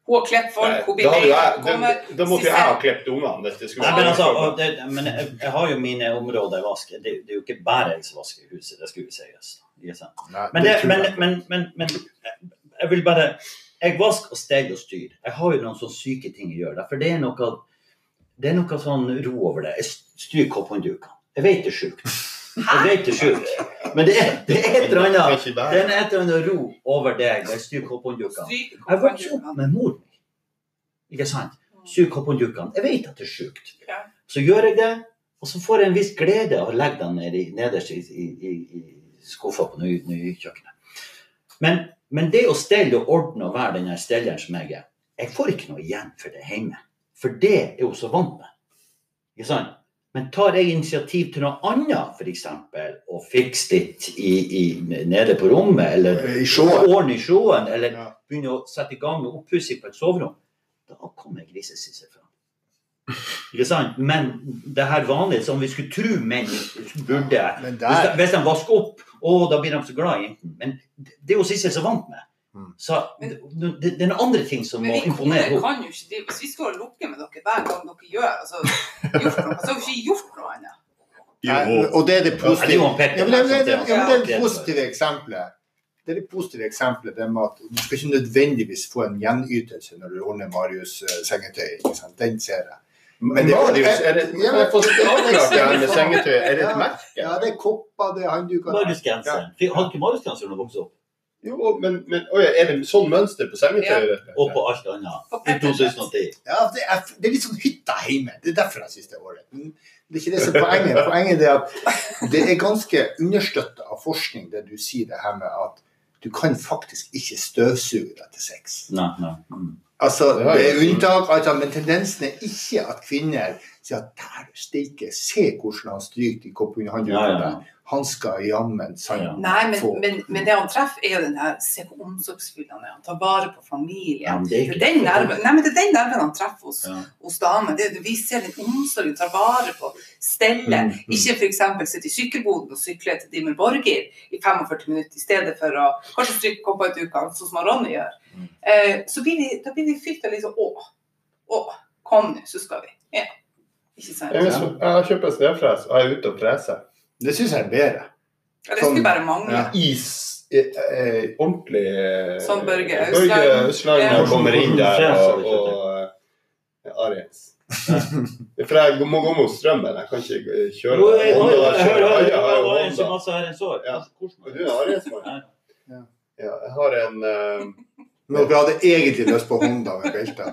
S1: Hun har klept folk, hun
S3: Da,
S1: blir kommer-
S3: da, da måtte jo jeg ha klippet ungene. skulle
S2: Nei, men altså, og det, men jeg, jeg har jo mine områder i vask. Det, det er jo ikke bare jeg som vasker huset, det skulle sies. Men, det, men, men, men, men jeg vil bare Jeg vasker og steller og styrer. Jeg har jo noen sånne syke ting jeg gjør. For det er noe, det er noe sånn ro over det. Jeg stryker kopphånddukene. Jeg vet det er sjukt. Vet det er sjukt. Men det er, det er et eller
S3: er
S2: annet det er et eller annet ro over deg når jeg stryker kopphånddukene.
S1: Stryker
S2: Jeg vokste opp med mor. Ikke sant? Stryker kopphånddukene. Jeg vet at det er sjukt. Så gjør jeg det, og så får jeg en viss glede av å legge dem ned i, nederst i, i, i, i skuffa på ny- nykjøkkenet. Men, men det å stelle og ordne og være den stelleren som jeg er, jeg får ikke noe igjen for det hjemme. For det er hun så vant med. Ikke sant? Men tar jeg initiativ til noe annet, f.eks. å fikse litt i, i, nede på rommet, eller
S4: I sjåen.
S2: i sjåen, eller
S4: Ja.
S2: begynne å sette i gang med oppussing på et soverom, da kommer grisesissel fram. Ikke sant? Men det her vanlige, som vi skulle tro menn burde
S4: Men
S2: Hvis de,
S4: der
S2: hvis de vasker opp, å, da blir de så glad i. Men det er jo Sissel så vant med.
S4: Mm.
S2: Så det, det, det er noen andre ting som
S1: Men
S2: må imponere henne.
S1: kan jo ikke drive Hvis vi skal lukke med dere hver gang dere gjør altså, gjort noe, så har vi ikke gjort noe annet.
S4: Nei,
S3: Jo.
S4: Og det er det
S2: Ja, det er
S4: positive. Ja, men det, det, det,
S2: det er
S4: ja, det er det positive eksempelet. Det er det positive eksempelet det med at du skal ikke nødvendigvis få en gjenytelse når du ordner Marius eh, sengetøy. Ikke sant? Den ser jeg.
S3: Men
S4: det-
S3: Marius, er det,
S4: Ja, men-
S3: få det sengetøy? Er det et merke?
S4: Ja, det er kopper, det er håndduker.
S2: Mariusgenseren. Hadde ikke Marius-genseren da du vokste opp?
S3: Jo, men, men oi, er det sånn mønster på sengetøyet?
S2: Og på alt annet. I 2010.
S4: Ja, det er, det er litt sånn hytta hjemme. Det er derfor jeg syns det er ålreit. Men det er ikke det som er poenget. Poenget er at det er ganske understøtta av forskning, det du sier det her med at du kan faktisk ikke støvsuge deg til sex.
S2: Nei, nei. Mm.
S4: Altså,
S3: Det
S4: er unntak, altså, men tendensen er ikke at kvinner sier at der steike, se hvordan han stryker de koppen
S2: Ja,
S4: håndduken
S2: ja, ja.
S4: Han skal jammen sant
S2: Ja.
S1: Nei, men,
S4: få
S1: men, men det han treffer, er jo den her Se hvor omsorgsfull han er. Han tar vare på familien.
S2: Ja, men det er
S1: den nerven, nei, men det er den nerven han treffer hos,
S2: Ja.
S1: hos damen. Det, vi ser den omsorgen, tar vare på, stellet.
S2: Mm, mm.
S1: Ikke f.eks. sitte i sykkelboden og sykle til Dimmer Borger i 45 minutter i stedet for å kanskje stryke kopper ut uka, sånn som Ronny gjør.
S2: Mm.
S1: Eh, så blir vi, da blir vi fylt av liksom Å, å, kom nå, så skal vi. Ja. Ikke sant?
S3: Jeg, jeg en snøfres og er ute og freser.
S4: Det syns jeg er bedre.
S1: Ja, det skulle bare mangle.
S4: Ja.
S3: Is eh, eh, ordentlig eh,
S1: Som Børge
S3: Børge.
S1: Ausland Ja.
S3: kommer inn der og, og Ariens. For jeg må gå mot strømmen. Jeg kan ikke kjøre
S2: Jo, jeg- jeg-
S3: jeg
S2: jeg- jeg-
S3: har jo. Ja. Og du er en Ariens-mann?
S2: Ja.
S3: Ja, jeg har en eh,
S4: Men dere hadde egentlig lyst på Honda med belte?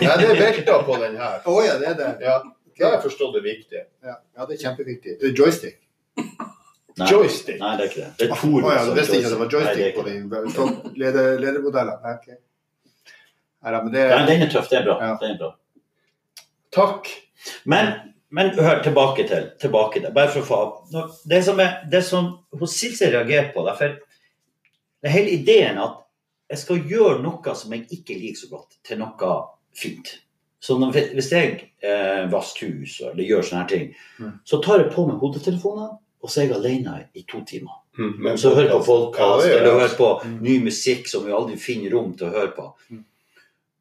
S3: Nei, det er belter på den her.
S4: Oh, ja, det er det.
S3: Ja, da har jeg forstått det viktig.
S4: Ja, ja, det er kjempeviktig. Det er joystick.
S2: Nei.
S3: Joystick.
S2: Nei, det er ikke det. Det er
S4: Å
S2: Oh,
S4: ja, du visste ikke at det var joystick på de leder, ledermodellene? Nei, okay. Nei, men det
S2: Nei, den er tøff. Det er bra.
S4: Ja.
S2: Den er bra.
S3: Takk.
S2: Men, men hør tilbake til, tilbake til bare for å få nå, Det som, er, det som hos Silse reagerer på derfor, det hele ideen at jeg skal gjøre noe som jeg ikke liker så godt, til noe fint. Så når, hvis jeg eh, vasker hus eller gjør sånne her ting,
S4: Mm.
S2: så tar jeg på meg hodetelefonene, og så er jeg alene i to timer.
S3: Mm, men
S2: Så hører på
S3: podcast.
S2: podkast
S3: Ja,
S2: eller hører på
S4: Mm.
S2: ny musikk som vi aldri finner rom til å høre på.
S4: Mm.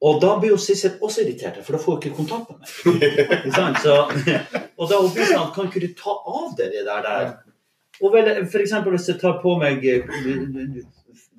S2: Og da blir jo Sissel også irritert, for da får hun ikke kontakt med meg. Så, og da hun blir sånn Kan ikke du ta av deg det der? der? Og vel, for eksempel hvis jeg tar på meg det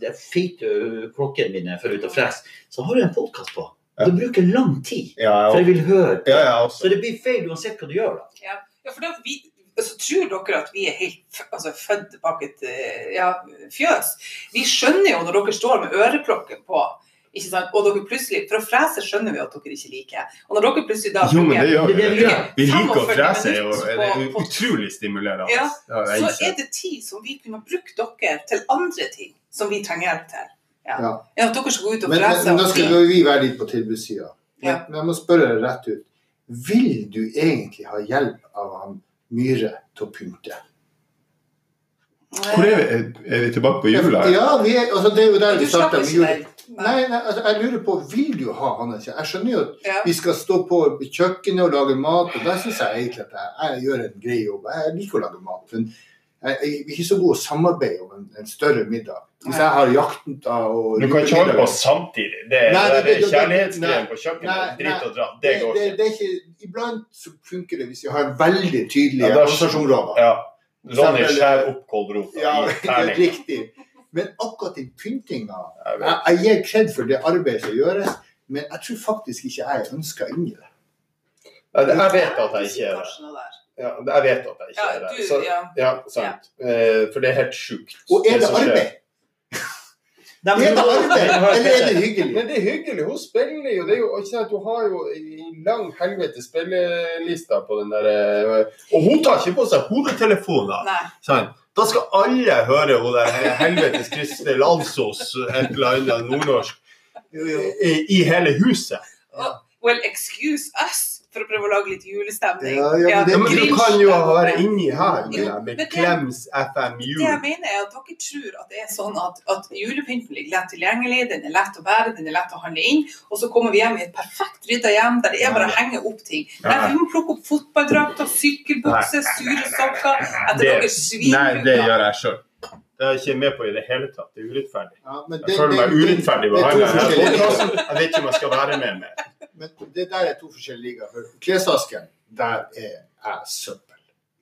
S2: de feite klokkene mine for ut og fres, så har jeg en podkast på. Det bruker lang tid,
S3: Ja,
S2: for
S3: ja,
S2: jeg vil høre.
S3: ja, ja.
S2: Så det blir feil uansett hva du gjør. da.
S1: Ja, ja for da, vi, så tror dere at vi er helt altså, født bak et eh, ja, fjøs. Vi skjønner jo når dere står med øreklokken på, ikke sant? og dere plutselig For å frese skjønner vi at dere ikke liker. Og når dere plutselig da
S3: Jo, men det gjør vi.
S2: Ja. vi
S3: liker å frese, er jo det er utrolig stimulerende.
S1: Ja, så er det tid som vi kunne brukt dere til andre ting som vi trenger hjelp til. Ja.
S4: Ja.
S1: At dere skal gå ut og
S4: Men,
S1: frese.
S4: men, nå
S1: og
S4: skal vi være litt på tilbudssida. Men,
S1: Ja.
S4: men jeg må spørre deg rett ut. Vil du egentlig ha hjelp av han Myhre til å pynte?
S3: Hvor er vi? Er vi tilbake på jula?
S4: Ja, vi er, altså, det er jo der vi starta. Nei, nei, altså, jeg lurer på, vil du ha han? Jeg skjønner jo at
S1: Ja.
S4: vi skal stå på kjøkkenet og lage mat, og der syns jeg egentlig at jeg, jeg gjør en grei jobb. Jeg liker å lage mat, men jeg, er ikke så god å samarbeide om en, en større middag. Hvis jeg har jakta og
S3: Du kan ikke holde på samtidig. Det,
S4: Nei,
S3: det,
S4: det-
S3: det, kjærlighetsgreiene på kjøkkenet,
S4: nei,
S3: dritt og dra,
S4: det,
S3: det går
S4: det,
S3: ikke.
S4: det er ikke Iblant så funker det hvis vi har veldig tydelige
S3: Ja,
S4: ansvarsområder.
S3: Ja. Ronny skjærer opp kålrota
S4: Ja,
S3: i
S4: det er
S3: terninga.
S4: riktig. Men akkurat den pyntinga
S3: Jeg
S4: jeg, jeg gir kred for det arbeidet som gjøres, men jeg tror faktisk ikke jeg er ønska inn i det.
S3: Jeg jeg vet at jeg ikke er det.
S1: Der.
S3: Ja, jeg vet at jeg ikke
S1: Ja,
S3: er det.
S1: du,
S3: Så,
S1: ja.
S3: ja, sant. Eh, For det er helt sjukt.
S4: Og er det
S3: det
S4: arbeid?
S2: Men
S4: Er det arbeid, eller er det hyggelig?
S3: Men det er hyggelig. Hun spiller jo. Det er jo ikke sant, Hun har jo en lang helvete spillelista på den der eh, Og hun tar ikke på seg hodetelefoner. Sånn. Da skal alle høre hun der helvetes Kristel Alsos et eller annet nordnorsk i hele huset.
S1: Well, excuse us for å prøve å lage litt julestemning.
S4: Ja, ja, men det-
S3: Ja, men du kan jo være inni her med, med
S1: det-
S3: Klems FM
S1: Det jeg mener er at dere tror at det er sånn at, at julepynten ligger lett tilgjengelig, den er lett å bære, den er lett å handle inn, og så kommer vi hjem i et perfekt rydda hjem der det er bare å henge opp ting. Nei, vi må plukke opp fotballdrakter, sykkelbukser, sure sokker etter
S3: Det-
S1: deres
S3: Nei, det gjør jeg sjøl. Det er jeg ikke med på i det hele tatt. Det er urettferdig.
S4: Ja, men
S3: Jeg føler meg
S4: det- det-
S3: urettferdig
S4: det er
S3: behandla. Jeg vet ikke om jeg skal være med mer.
S4: Men det der er to forskjellige ligaer. Klesvasken, der er jeg søppel.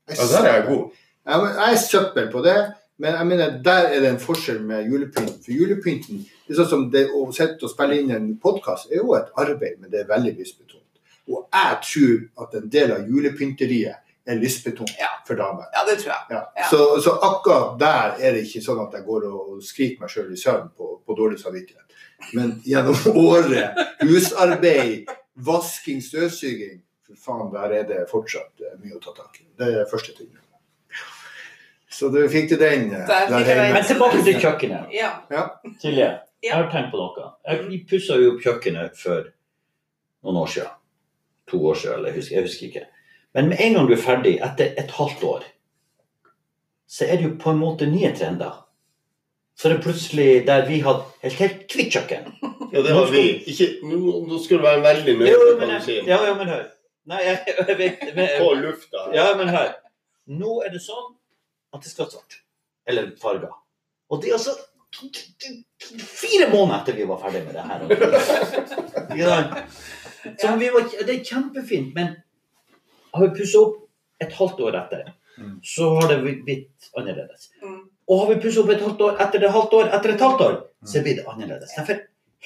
S4: Jeg
S3: Ja, der er jeg god.
S4: Ja, jeg er søppel på det, men jeg mener, der er det en forskjell med julepynten. For julepynten det er sånn som det å sitte og spille inn en podkast er jo et arbeid, men det er veldig lystbetont. Og jeg tror at en del av julepynteriet er lystbetont
S1: Ja.
S4: for damer.
S1: Ja, det tror jeg.
S4: Ja.
S1: Ja.
S4: Så, så akkurat der er det ikke sånn at jeg går og skriker meg sjøl i søvn på, på dårlig samvittighet. Men gjennom året, husarbeid, vasking, støvsuging For faen, der er det fortsatt eh, mye å ta tak i. Det er første ting. Så du fikk til den.
S1: Der Der
S4: hjemme.
S1: den.
S2: Men tilbake til kjøkkenet.
S1: Ja.
S2: Silje, jeg har tenkt på noe. Vi pussa jo opp kjøkkenet for noen år siden. To år siden, eller jeg husker, jeg husker ikke. Men med en gang du er ferdig, etter et halvt år, så er det jo på en måte nye trender. Så det er det plutselig der vi hadde et helt kvitt kjøkken.
S3: Ja, det har vi. Ikke, nå, skal du være veldig nøye med hva du sier.
S2: ja, ja, men hør. Nei, jeg, jeg vet men,
S3: På lufta.
S2: Ja, men hør. Nå er det sånn at det skal svart. Eller farger. Og det er altså fire måneder etter vi var ferdig med det her. Ja. Så vi var, det er kjempefint, men har vi pusset opp et halvt år etter,
S4: Mm.
S2: så har det blitt annerledes.
S1: Mm.
S2: Og har vi pusset opp et halvt år etter det halvt år etter et halvt år, så blir det annerledes. Derfor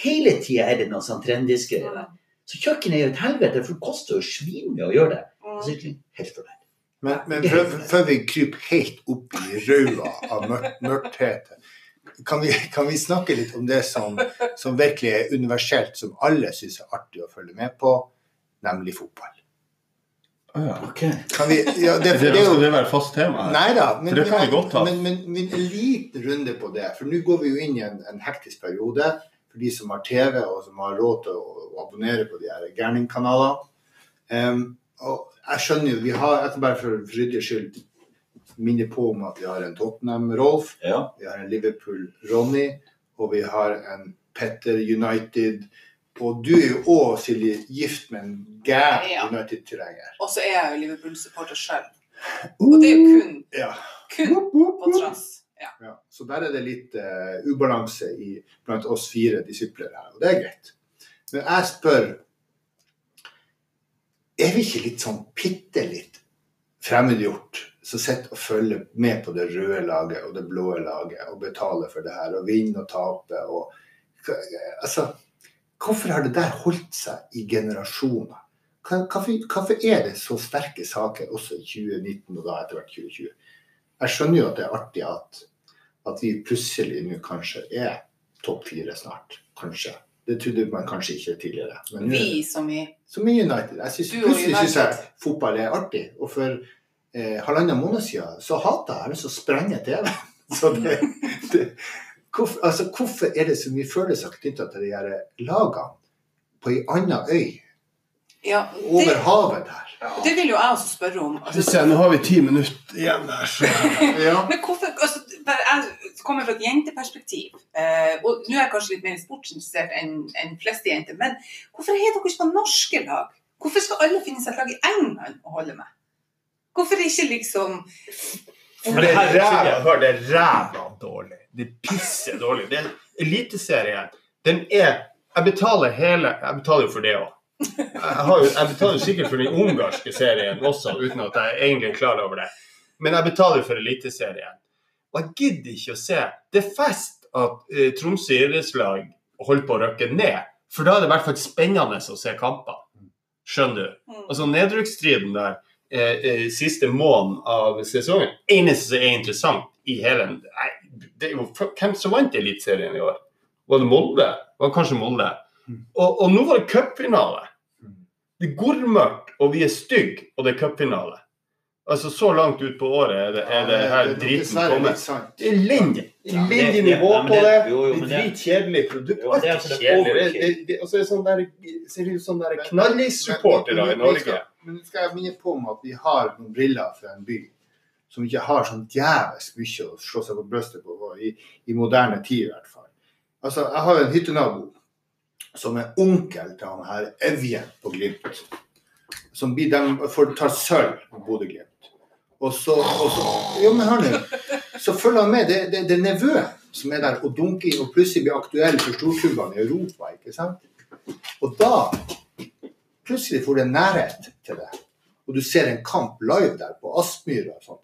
S2: hele tida er det noe sånn trendisk greier. Så kjøkkenet er jo et helvete, for det koster jo svinmye å gjøre det. Og så det helt fornøyd.
S4: Men, men før, vi kryper helt opp i røda av mør mørkhet, kan vi, kan vi snakke litt om det som, som virkelig er universelt, som alle syns er artig å følge med på, nemlig fotball? Kan vi, ja, det,
S3: Det,
S4: er
S3: skal det være fast tema her?
S4: Nei da, men,
S3: det kan vi godt ta.
S4: men, men, men en liten runde på det. For nå går vi jo inn i en, en hektisk periode for de som har TV og som har råd til å, å abonnere på de her gærningkanalene. Um, og jeg skjønner jo, vi har, etter bare for for ryddig skyld minner på om at vi har en Tottenham-Rolf,
S2: Ja.
S4: vi har en Liverpool-Ronny, og vi har en Petter United. Og du er jo òg, Silje, gift med en gæren
S1: Ja.
S4: United-tilhenger.
S1: Og så er jeg jo Liverpool-supporter sjøl. Og det er jo kun,
S4: Ja.
S1: kun på trass. Ja.
S4: Ja, så der er det litt uh, ubalanse i, blant oss fire disipler her, og det er greit. Men jeg spør Er vi ikke litt sånn bitte litt fremmedgjort som sitter og følger med på det røde laget og det blå laget og betaler for det her og vinner og taper og Altså, hvorfor har det der holdt seg i generasjoner? Hvorfor, hvorfor er det så sterke saker også i 2019 og da etter hvert 2020? Jeg skjønner jo at det er artig at at vi plutselig nå kanskje er topp fire snart. Kanskje. Det trodde man kanskje ikke tidligere. Men
S1: Vi som i
S4: som i United. Jeg synes, plutselig syns jeg fotball er artig. Og for eh, halvannen måned siden så hata jeg lyst til å sprenge TV. Så det, det, hvorfor, altså, hvorfor er det så mye følelser knytta til de her lagene på ei anna øy
S1: Ja,
S4: over havet der?
S1: det vil jo jeg også spørre om. Altså,
S3: jeg, nå har vi ti minutter igjen der, så
S4: Ja.
S1: men hvorfor, altså, Jeg kommer fra et jenteperspektiv, eh, og nå er jeg kanskje litt mer sportsinteressert enn en fleste jenter. Men hvorfor har dere ikke på norske lag? Hvorfor skal alle finne seg et lag i England å holde med? Hvorfor ikke liksom
S3: For det er ræva, hør, det er ræva dårlig. Det er pisse dårlig. Det er Eliteserien. Den er Jeg betaler hele Jeg betaler jo for det òg. Jeg, jo- jeg betaler jo sikkert for den ungarske serien også, uten at jeg egentlig er klar over det. Men jeg betaler for Eliteserien. Og jeg gidder ikke å se. Det er fest at eh, Tromsø idrettslag holder på å røkke ned, for da er det i hvert fall spennende å se kamper. Skjønner du?
S1: Mm.
S3: Altså nedrykksstriden der eh, eh, siste måneden av sesongen. Eneste som er interessant i hele nei, det er jo, Hvem som vant Eliteserien i år? Var det Molde? Var det kanskje Molde? Og, og nå var det cupfinale. Det er gormørkt, og vi er stygge, og det er cupfinale. Altså Så langt ut på året er det, er det her
S4: dritten
S3: driten kommet. Det elendig.
S2: Ja,
S3: Elendig nivå
S2: ja,
S3: på
S2: det-
S3: det. Det
S2: det-
S3: dritkjedelig produkt.
S2: Jo,
S3: Alt
S2: det er det
S3: kjedelig. Det, det, det, og så er det sånn der, ser ut som der knallisupportere i Norge.
S4: Men skal jeg minne på om at vi har noen briller fra en by som ikke har sånn djevelsk mye å slå seg på brystet på, i, i moderne tid i hvert fall. Altså, Jeg har jo en hyttenabo som er onkel til han her Evjen på Glimt. Som blir, dem, for, tar sølv på Bodø-Glimt. Og så, og så Jo, men hør nå. Så følger han med. Det, det, det er nevøen som er der og dunker inn og plutselig blir aktuell for storklubbene i Europa. ikke sant? Og da plutselig får du en nærhet til det. Og du ser en kamp live der på Aspmyra sånn.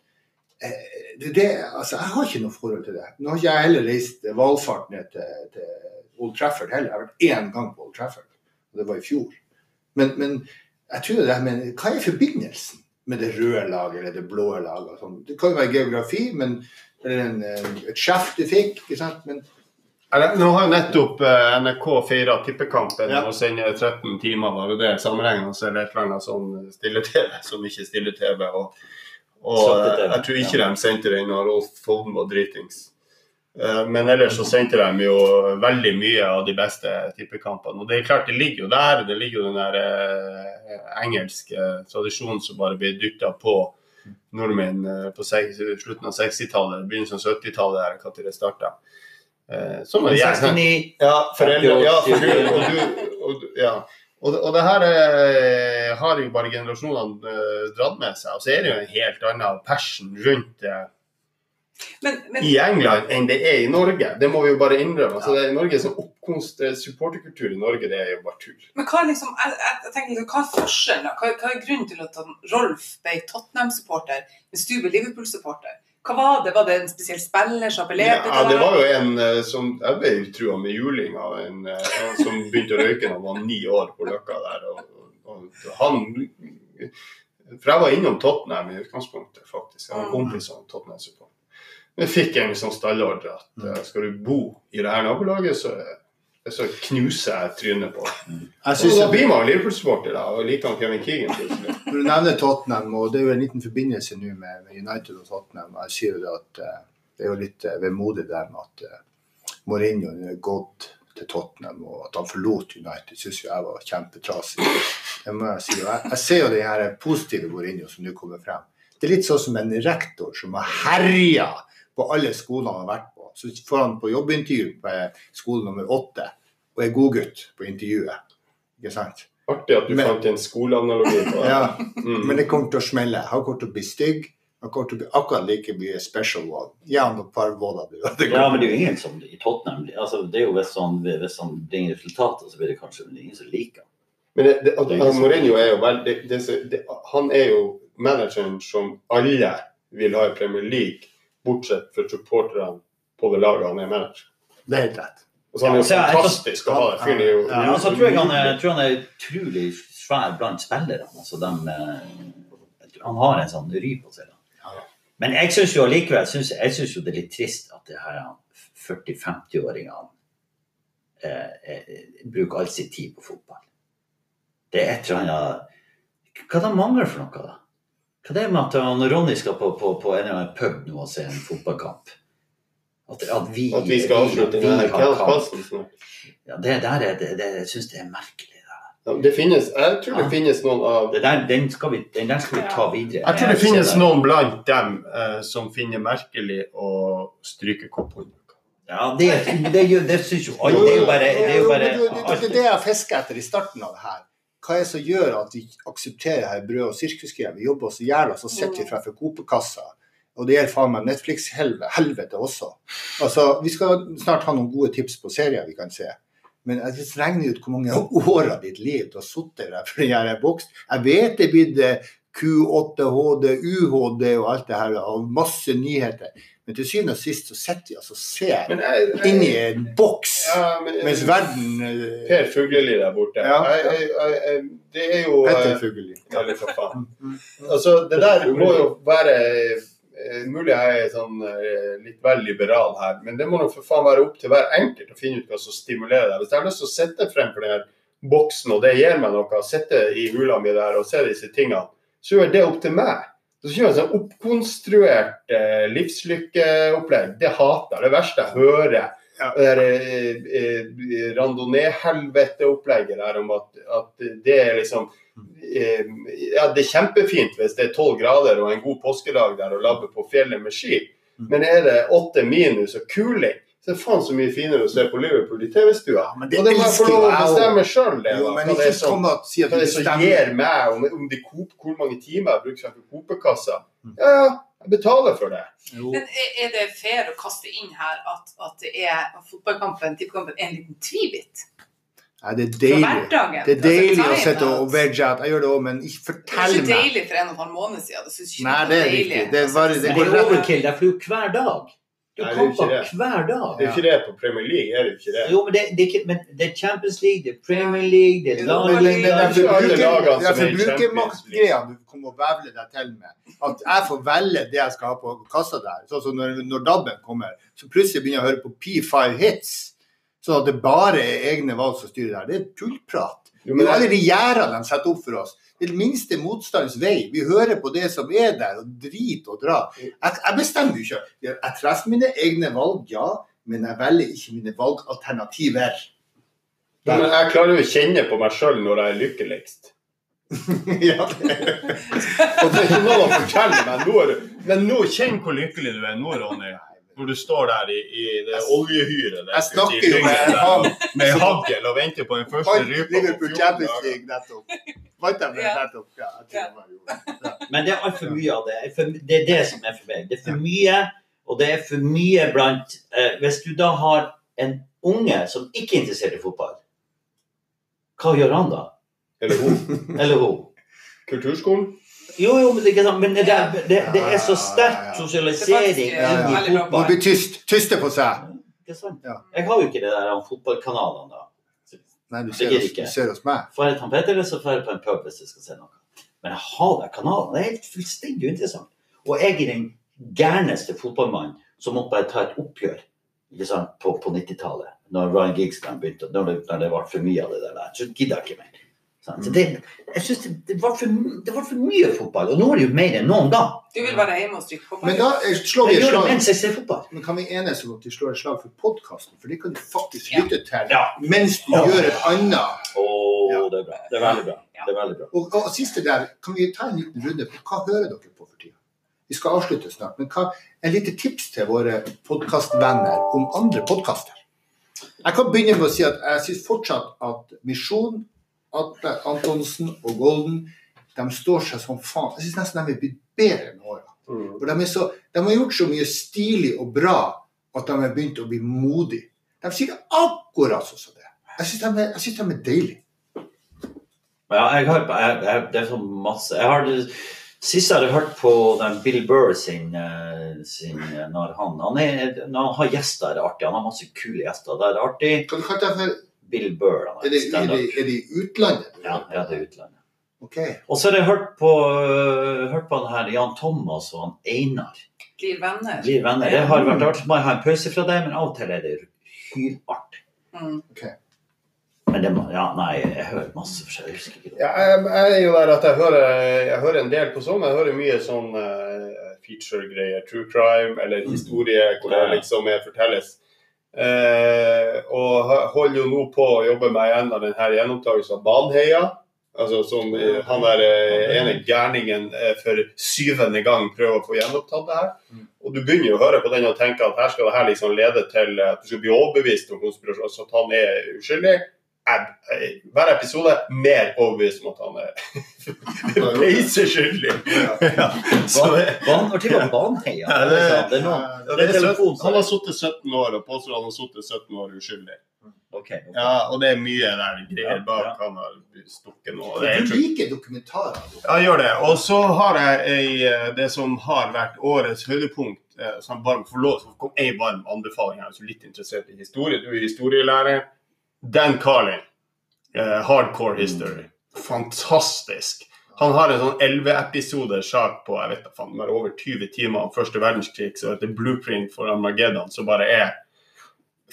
S4: Eh, det, altså, jeg har ikke noe forhold til det. Nå har ikke jeg heller reist valfart ned til, til Old Trafford heller. Jeg har vært én gang på Old Trafford, og det var i fjor. Men, men jeg tror det her med, hva er forbindelsen med det røde laget eller det blå laget? og Sånn? Det kan jo være geografi, men, eller en, et sjef du fikk. ikke sant? Men
S3: Nå har jo nettopp eh, NRK feira tippekampen
S4: Ja.
S3: og sender 13 timer, var det det sammenhengende, eller et eller annet sånn stille-TV som ikke er stille-TV. Og, og jeg tror ikke de sendte den når Rolf Folden var dritings. Eh, Men ellers så sendte de jo veldig mye av de beste tippekampene. Og det er klart, det ligger jo der. Det ligger jo den der eh, engelske tradisjonen som bare blir dytta på nordmenn eh, på slutten av 60-tallet, begynnelsen av 70-tallet, der, når det starta. Som er gjerne
S2: 69
S3: ja, foreldre. Ja, foreldre, og du, og, ja. Og, det- og det her eh, har jo bare generasjonene dratt med seg. Og så er det jo en helt annen passion rundt det
S1: Men, men
S3: i England enn det er i Norge. Det må vi jo bare innrømme. Altså, det er i Norge som oppkomst, eh, Supporterkultur i Norge, det er jo bare tull.
S1: Men hva liksom, jeg, jeg, tenker, liksom, hva er forskjellen? Hva, hva er grunnen til at Rolf ble Tottenham-supporter, mens du ble Liverpool-supporter? Hva var det? Var det en spesiell spiller som appellerte
S3: Ja, det var jo en eh, som Jeg ble trua med juling av en eh, en som begynte å røyke da han var ni år på Løkka der. Og, han For jeg var innom Tottenham i utgangspunktet, faktisk. Jeg var en kompis var Tottenham-supporter. Jeg fikk en sånn stallordre at eh, skal du bo i det her nabolaget, så, så knuser jeg trynet på
S4: jeg
S3: Og da blir man Liverpool-supporter da, og liker han Kevin Keegan.
S4: Når du nevner Tottenham, og det er jo en liten forbindelse nå med, United og Tottenham, jeg sier jo det at eh, det er jo litt uh, vemodig der med at uh, Mourinho er gått til Tottenham, og at han forlot United, syns jo jeg var kjempetrasig. Det må jeg si. Og jeg, jeg ser jo den her positive Mourinho som nå kommer frem. Det er litt sånn som en rektor som har herja på alle skolene han har vært på. Så får han på jobbintervju på skole nummer åtte, og er godgutt på intervjuet. Ikke sant?
S3: Artig at du
S4: Men-
S3: fant en skoleanalogi på det.
S4: Ja,
S3: Mm.
S4: men det kommer til å smelle. Han kommer til å bli stygg. Han kommer til å bli akkurat like mye special one. Gi han et par våler, du.
S2: Ja, men det er jo ingen som i Tottenham altså, Det er jo hvis han, sånn, bringer resultater, så blir det kanskje ingen som liker.
S3: Men det, det, at, han Mourinho er jo veldig det, det, det, Han er jo manageren som alle vil ha i Premier League, bortsett fra supporterne på det laget han er manager.
S4: Det er helt rett.
S3: Og så er han jo
S2: Ja,
S3: fantastisk å ha der. Fyren er jo
S4: Ja,
S2: Ja, altså, tror jeg han er, jeg tror han er utrolig svær blant spillerne. Altså, de, eh, han har en sånn ry på seg. Da. Men jeg syns jo allikevel jeg synes, jeg synes jo det er litt trist at det her 40-50-åringene eh, eh, bruker all sin tid på fotball. Det er et eller annet Hva de mangler for noe, da? Hva det er med at han Ronny skal på, på, på en eller annen pub nå og se en fotballkamp? At, at, vi,
S3: At vi skal avslutte
S2: vi
S3: den her
S2: har
S3: snart.
S2: Ja, det der er det, det, jeg syns det er merkelig.
S3: Det finnes, jeg tror det
S2: Ja.
S3: finnes noen av
S2: Det der, den, skal vi, den der skal vi ta videre.
S3: Jeg tror det finnes
S2: det.
S3: noen blant dem eh, som finner merkelig å stryke kopphåndduker.
S2: Ja, det, det, det, det syns jo alle. Det er jo bare, det er jo bare
S4: det, det, det det jeg fisker etter i starten av det her. Hva er det som gjør at vi aksepterer her brød- og sirkusgreier? Vi jobber oss i hjel, og så sitter vi fremfor Coop-kassa Og det gjelder faen meg Netflix-helvete også. Altså, Vi skal snart ha noen gode tips på serier vi kan se. Men jeg regner regne ut hvor mange år av ditt liv du har sittet der for den her boksen. Jeg vet det er blitt eh, Q8, HD, UHD og alt det her, og masse nyheter. Men til syvende og sist så sitter de altså og ser
S3: jeg, jeg,
S4: inni en boks,
S3: ja, men,
S4: mens verden eh,
S3: Per Fugleli der borte.
S4: Ja,
S3: Jeg, det er jo
S4: Petter Fugleli.
S3: Ja, for faen.
S4: Mm.
S3: Altså, det der må jo være eh, Mulig jeg er sånn eh, litt vel liberal her, men det må nok for faen være opp til hver enkelt å finne ut hva som stimulerer deg. Hvis jeg har lyst til å sitte frem for den boksen, og det gir meg noe, sitte i hula mi der og se disse tingene, så er det opp til meg. Så kjører jeg sånn oppkonstruert eh, livslykkeopplegg, det hater jeg. Det verste jeg hører.
S4: Ja.
S3: Det der eh, eh, randonee-helvete-opplegget der om at, at det er liksom eh, Ja, det er kjempefint hvis det er tolv grader og en god påskedag der og labbe på fjellet med ski,
S4: Mm.
S3: men er det åtte minus og kuling, så er faen så mye finere å se på Liverpool i TV-stua.
S4: Ja, men det
S3: Og det må jeg få lov å bestemme sjøl, det.
S4: Jo,
S3: da,
S4: men ikke
S3: som-
S4: kom og si at du
S3: det
S4: bestemmer.
S3: gir meg, om, om de kop, hvor mange timer jeg bruker på
S4: Coop-kassa.
S3: Ja, ja, jeg betaler for det.
S4: Jo.
S1: Men er det fair å kaste inn her at, at det er at fotballkampen, tippekampen, er en liten tvibit?
S4: Nei, det er deilig. Det er deilig å
S1: Altså,
S4: sitte og vegge out. Jeg gjør det òg, men ikke
S1: Det er ikke deilig for en og en halv måned siden. Det synes ikke
S4: Nei, det er
S1: deilig.
S4: riktig. Det er bare-
S1: Altså,
S4: det
S2: det er overkill, det er for det er jo hver dag. Er
S3: Nei, er
S2: kamper hver dag.
S3: Det er ikke det på Premier League. er det ikke det.
S2: Jo, men det, det, men det er Champions League, det er Premier League, det er
S1: Jo,
S4: Men
S2: La
S4: det er er
S3: er
S4: forbrukermaktgreia du kommer og vevler deg til med. At jeg får velge det jeg skal ha på kassa der. Sånn som når, når DAB-en kommer, så plutselig begynner jeg å høre på P5 Hits. Sånn at det bare er egne valg som styrer der. Det er tullprat.
S3: Jo,
S4: Det
S3: men
S4: er alle de gjerdene de setter opp for oss. Det er minste motstands vei. Vi hører på det som er der, og drit og dra. Jeg, jeg bestemmer jo ikke. Jeg jeg treffer mine egne valg, ja, men jeg velger ikke mine valgalternativer.
S3: Ja, men jeg klarer jo å kjenne på meg sjøl når jeg er lykkeligst.
S4: ja, det er.
S3: Og det er ikke noe å fortelle meg. Nå, er du- men nå kjenn hvor lykkelig du er nå, Ronny. Når du står der i, i det oljehyret
S4: Jeg snakker jo med han
S3: med hagl og venter på den første rypa.
S4: Liverpool Champions. League nettopp. Vant de det
S1: Ja.
S4: nettopp? Ja, jo.
S2: Men det er altfor mye av det. Det er det som er for meg. Det er for mye, og det er for mye blant eh, Hvis du da har en unge som ikke er interessert i fotball, hva gjør han da?
S3: Eller hun.
S2: Eller hun?
S3: Kulturskolen?
S2: Jo, jo, men det, er ikke sant, men det, det, det, det er så sterk
S1: er
S2: sosialisering
S1: faktisk,
S4: ja,
S2: inn
S1: ja.
S2: i
S4: Må bli tyst. Tyste på seg.
S2: Ikke sant?
S4: Ja.
S2: Jeg har jo ikke det der om fotballkanalene, da.
S4: Nei, du ser oss, du ser oss med.
S2: Får jeg Petter, eller så får jeg på en pub hvis jeg skal se noe. Men jeg har den kanalene. Det er helt fullstendig uinteressant. Og jeg er den gærneste fotballmannen som måtte bare ta et oppgjør ikke sant, på, på 90-tallet. Når Ryan Giggs begynte, når det, når det ble for mye av det der. Så gidder jeg ikke mer. Så det, jeg synes det, det, var for, det var for mye fotball. Og nå er det jo mer enn noen gang.
S1: Du vil være hjemme og stryke fotball?
S4: Men da slår vi et slag.
S2: mens jeg ser fotball.
S4: Men kan vi enes om at vi slår et slag for podkasten? For det kan du faktisk
S1: Ja.
S4: lytte til
S2: Ja.
S4: mens du
S2: Ja.
S4: gjør et annet. Ja.
S2: det er bra. Det er veldig bra. Det er veldig bra.
S4: Og, og siste der, kan vi ta en liten runde på hva hører dere på for tida? Vi skal avslutte snart, men hva, en lite tips til våre podkastvenner om andre podkaster. Jeg kan begynne med å si at jeg syns fortsatt at Misjon, Atle Antonsen og Golden de står seg som faen. Jeg syns nesten de er blitt bedre med åra.
S3: Mm.
S4: De, så, de har gjort så mye stilig og bra at de har begynt å bli modige. De sier akkurat sånn som det. Jeg syns de, de er deilige.
S2: Ja, jeg har, jeg, jeg, det er så masse jeg har, Sist jeg hadde hørt på den Bill Burr sin, eh, sin eh, når, han, han er, når han har gjester, er det artig. Han har masse kule gjester. Det er artig.
S4: Hva du kalte det for?
S2: Bill Burr.
S4: Er det, er det, er det i utlandet?
S2: ja, ja, det er utlandet.
S4: Okay.
S2: Og så har jeg hørt på, øh, hørt på her Jan Thomas og han Einar.
S1: Blir venner.
S2: Blir venner. Det har vært artig. Må jeg ha en pause fra det, men av og til er det hylartig.
S1: Mm.
S2: Men det må, ja, nei, jeg hører masse forskjellig. Jeg husker ikke det.
S3: Ja, jeg, jeg er jo der at jeg hører, jeg hører en del på sånn. Jeg hører mye sånn uh, feature-greier. True crime eller historie hvor det liksom er fortelles. Eh, og holder jo nå på å jobbe med en av denne gjenopptakelsen av Baneheia. Altså som eh, han der eh, ene gærningen eh, for syvende gang prøver å få gjenopptatt det her. Og du begynner jo å høre på den og tenke at her skal det her liksom lede til at du skal bli overbevist om konspirasjon, altså at han er uskyldig. Jeg, hver episode mer overbevist om at han er peiseskyldig. Ja. Så det,
S2: når til var Baneheia?
S3: Ja, det-
S2: det det
S3: det
S2: telefon,
S3: 17, han har sittet 17 år og påstår han har sittet 17 år uskyldig.
S2: Ok, okay.
S3: Ja, og det er mye der greier bak.
S2: ja.
S3: Han har stukket nå.
S4: Du liker dokumentarer.
S3: Ja, jeg gjør det. Og så har jeg ei, eh, det som har vært årets høydepunkt. eh, Som varm, forlås, til ei varm anbefaling her, hvis du er litt interessert i historie. Du er historielærer. Dan Carlin. uh, hardcore history. Fantastisk. Han har en sånn 11-episoders sak på jeg vet da faen, bare over 20 timer om første verdenskrig, så heter Blueprint for Armageddon, som bare er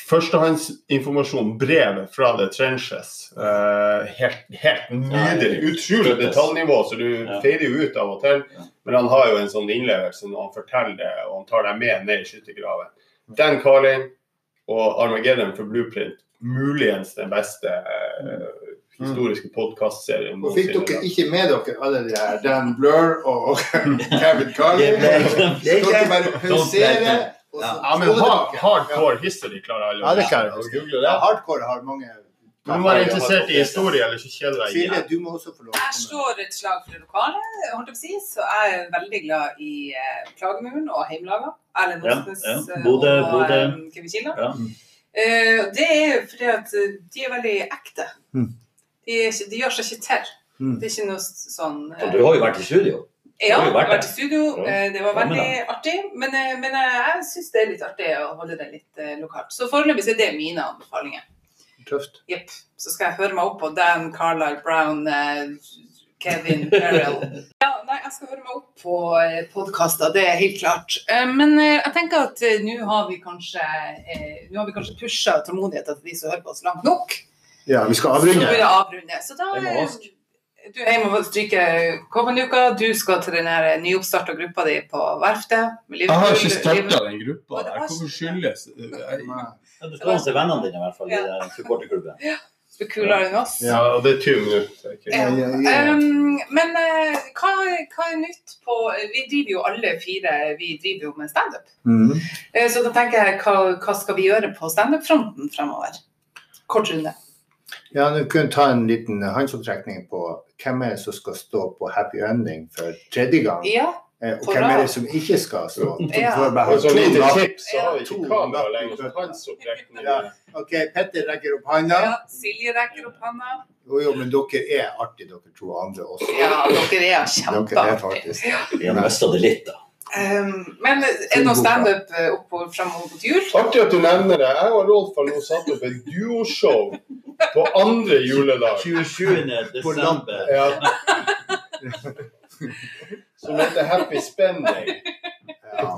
S3: førstehåndsinformasjon, brevet fra The Trenches. Uh, helt, helt nydelig. Utrolig detaljnivå, så du
S2: Ja.
S3: feirer jo ut av og til.
S2: Ja.
S3: Men han har jo en sånn innlevelse når han forteller det, og han tar deg med ned i skyttergraven. Dan Carlin og Armageddon for Blueprint, muligens den beste eh, historiske podkastserien
S4: Og fikk dere ikke med dere alle de her Dan Blur og Kevin Så dere bare pausere og så
S3: Ja, men hard, hardcore history klarer alle
S4: Ja, det klarer jeg. Ja, hardcore har mange
S3: Du må være interessert i historie, eller så kjeder deg igjen.
S4: du må også få lov.
S1: Jeg slår et slag for det lokale, holdt jeg på å si, så jeg er veldig glad i eh, Klagemuren og Heimlaga. Erlend
S2: Ja,
S1: Osnes
S2: ja.
S1: eh, og eh, Kevin Kilda. Eh, det er fordi at eh, de er veldig ekte.
S4: Mm.
S1: De, er ikke, de gjør seg ikke til.
S4: Mm.
S1: Det er ikke noe sånn eh,
S2: Og du har jo vært i studio.
S1: Ja,
S2: har vært
S1: i studio. Eh, Det var veldig artig. Men, eh, men eh, jeg syns det er litt artig å holde det litt eh, lokalt. Så foreløpig er det mine anbefalinger.
S4: Tøft.
S1: Jepp. Så skal jeg høre meg opp på Dan, Carlisle, Brown, eh, Kevin, Perrell. Ja, nei, jeg skal høre på podkaster, det er helt klart. Eh, Men eh, jeg tenker at eh, nå har vi kanskje eh, Nå har vi kanskje pusha tålmodigheten til de som hører på oss langt nok.
S4: Ja, vi skal avrunde.
S1: Så, avrunde. Så da du er hjemme og stryker Kåpanuka. Du skal til den nyoppstarta gruppa di på verftet. med
S3: Jeg har ikke starta den gruppa. Hvorfor skyldes
S2: det? Du skal se vennene dine i hvert fall i
S1: Ja.
S2: den supporterklubben.
S1: Er kulere enn oss.
S3: Ja, og det er 20 minutter. ikke?
S1: Ja.
S4: Ja, ja, ja.
S1: Um, men uh, hva, hva er nytt på Vi driver jo alle fire vi driver jo med standup.
S4: Mm.
S1: Uh, Så da tenker jeg, hva, hva skal vi gjøre på standup-fronten fremover? Kort runde.
S4: Ja, du kunne ta en liten håndsopptrekning på hvem er det som skal stå på Happy Ending for tredje gang,
S1: Ja.
S4: Eh, og hvem er det som ikke skal stå.
S1: Ja.
S3: Og så lite tips, så har vi ikke kamera lenger. Håndsopprekning.
S4: Ja. OK, Petter rekker opp hånda.
S1: ja. Silje rekker opp hånda.
S4: Jo, jo, men dere er artige, dere to andre også.
S1: Ja, dere er kjempeartige.
S2: Vi har mista det litt, da.
S1: Um, men er det noe standup eh, fremover mot jul?
S3: Artig at du nevner det. Jeg og Rolf har nå satt opp et duoshow på andre juledag.
S2: 27.
S4: På
S2: desember.
S3: Ja. Som heter Happy Spending.
S4: Ja.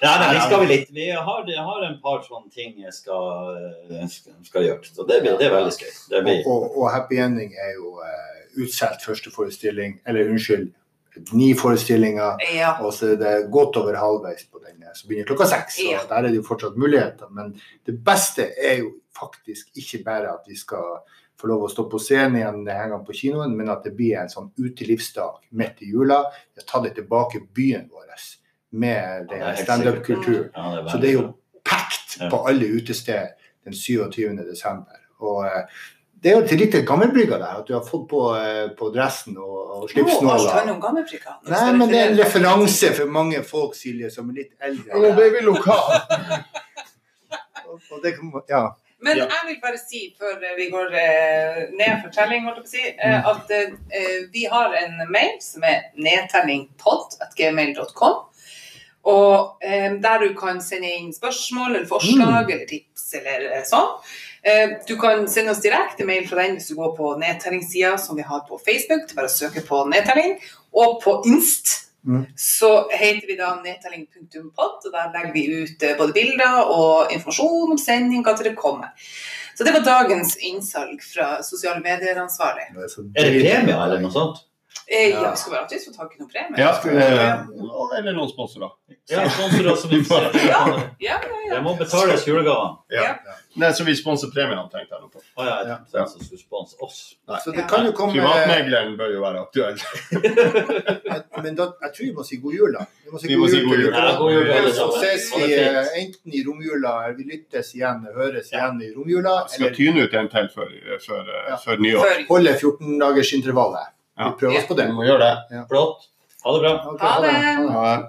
S2: Nei, nei, vi skal vel litt. Vi har, har en par sånne ting jeg skal, eh, skal, gjøre. Så det, blir, det er veldig skøy. Det blir,
S4: Og, og, og Happy Ending er jo uh, utsolgt første forestilling, eller unnskyld, ni forestillinger.
S1: Ja.
S4: Og så er det godt over halvveis på den som begynner klokka seks. Så
S1: Ja.
S4: der er det jo fortsatt muligheter. Men det beste er jo faktisk ikke bare at vi skal få lov å stå på scenen igjen denne gangen på kinoen, men at det blir en sånn utelivsdag midt i jula. Vi har tatt det tilbake byen vår med den
S2: Ja,
S4: standup-kulturen.
S2: ja,
S4: Så det er jo pekt
S2: Ja.
S4: på alle utesteder den 27. desember. Og eh, det er jo til litt gammelbrygga der, at du har fått på, eh, på dressen og, og slipsnåla.
S1: om.
S4: Nei, men det er en referanse for mange folk, Silje, som er litt eldre.
S3: Oh, vi lokal.
S4: Og- Og det ja.
S1: Men
S3: Ja.
S1: jeg vil bare si, før vi går eh, ned for telling, si, eh, at eh, vi har en mail som er nedtellingpod.gmail.com. Og eh, der du kan sende inn spørsmål eller forslag eller tips eller eh, sånn. Eh, du kan sende oss direkte mail fra den hvis du går på nedtellingssida som vi har på Facebook. Det er bare å søke på nedtelling. Og på Inst
S4: Mm.
S1: så heter vi da nedtelling.pod, og der legger vi ut eh, både bilder og informasjon om sending, hva til det kommer. Så det var dagens innsalg fra sosiale medier-ansvarlig.
S4: Er,
S2: det premie eller noe sånt?
S1: Eh, ja,
S4: Ja.
S1: vi skal bare alltid få tak i noen premier.
S3: Ja,
S4: Skal
S3: eh, eller noen sponsorer.
S2: Ja, sponsorer som interesserer.
S1: Ja, ja, ja.
S2: Det må betales julegavene.
S3: Ja. Nei, så vi sponser premiene, tenkte jeg nå på.
S2: Å ja,
S4: Ja.
S2: som skulle sponse oss.
S4: Så det kan jo komme
S3: Privatmegleren bør jo være aktuell.
S4: Men da, jeg tror vi må si god jul, da. Vi må si
S3: Vi må si god jul.
S2: Ja, god jul, alle
S4: Så ses vi
S2: det
S4: eh, enten i romjula, eller vi lyttes igjen, høres igjen i romjula,
S3: Skal
S4: eller
S3: tyne ut en til før, før,
S4: Ja.
S3: før nyår.
S4: Holde 14-dagersintervallet. Vi
S3: Ja.
S4: prøver oss på det.
S3: Vi må gjøre det.
S2: Flott. Ha det bra.
S4: Okay,
S1: Ha det.
S4: Ha det.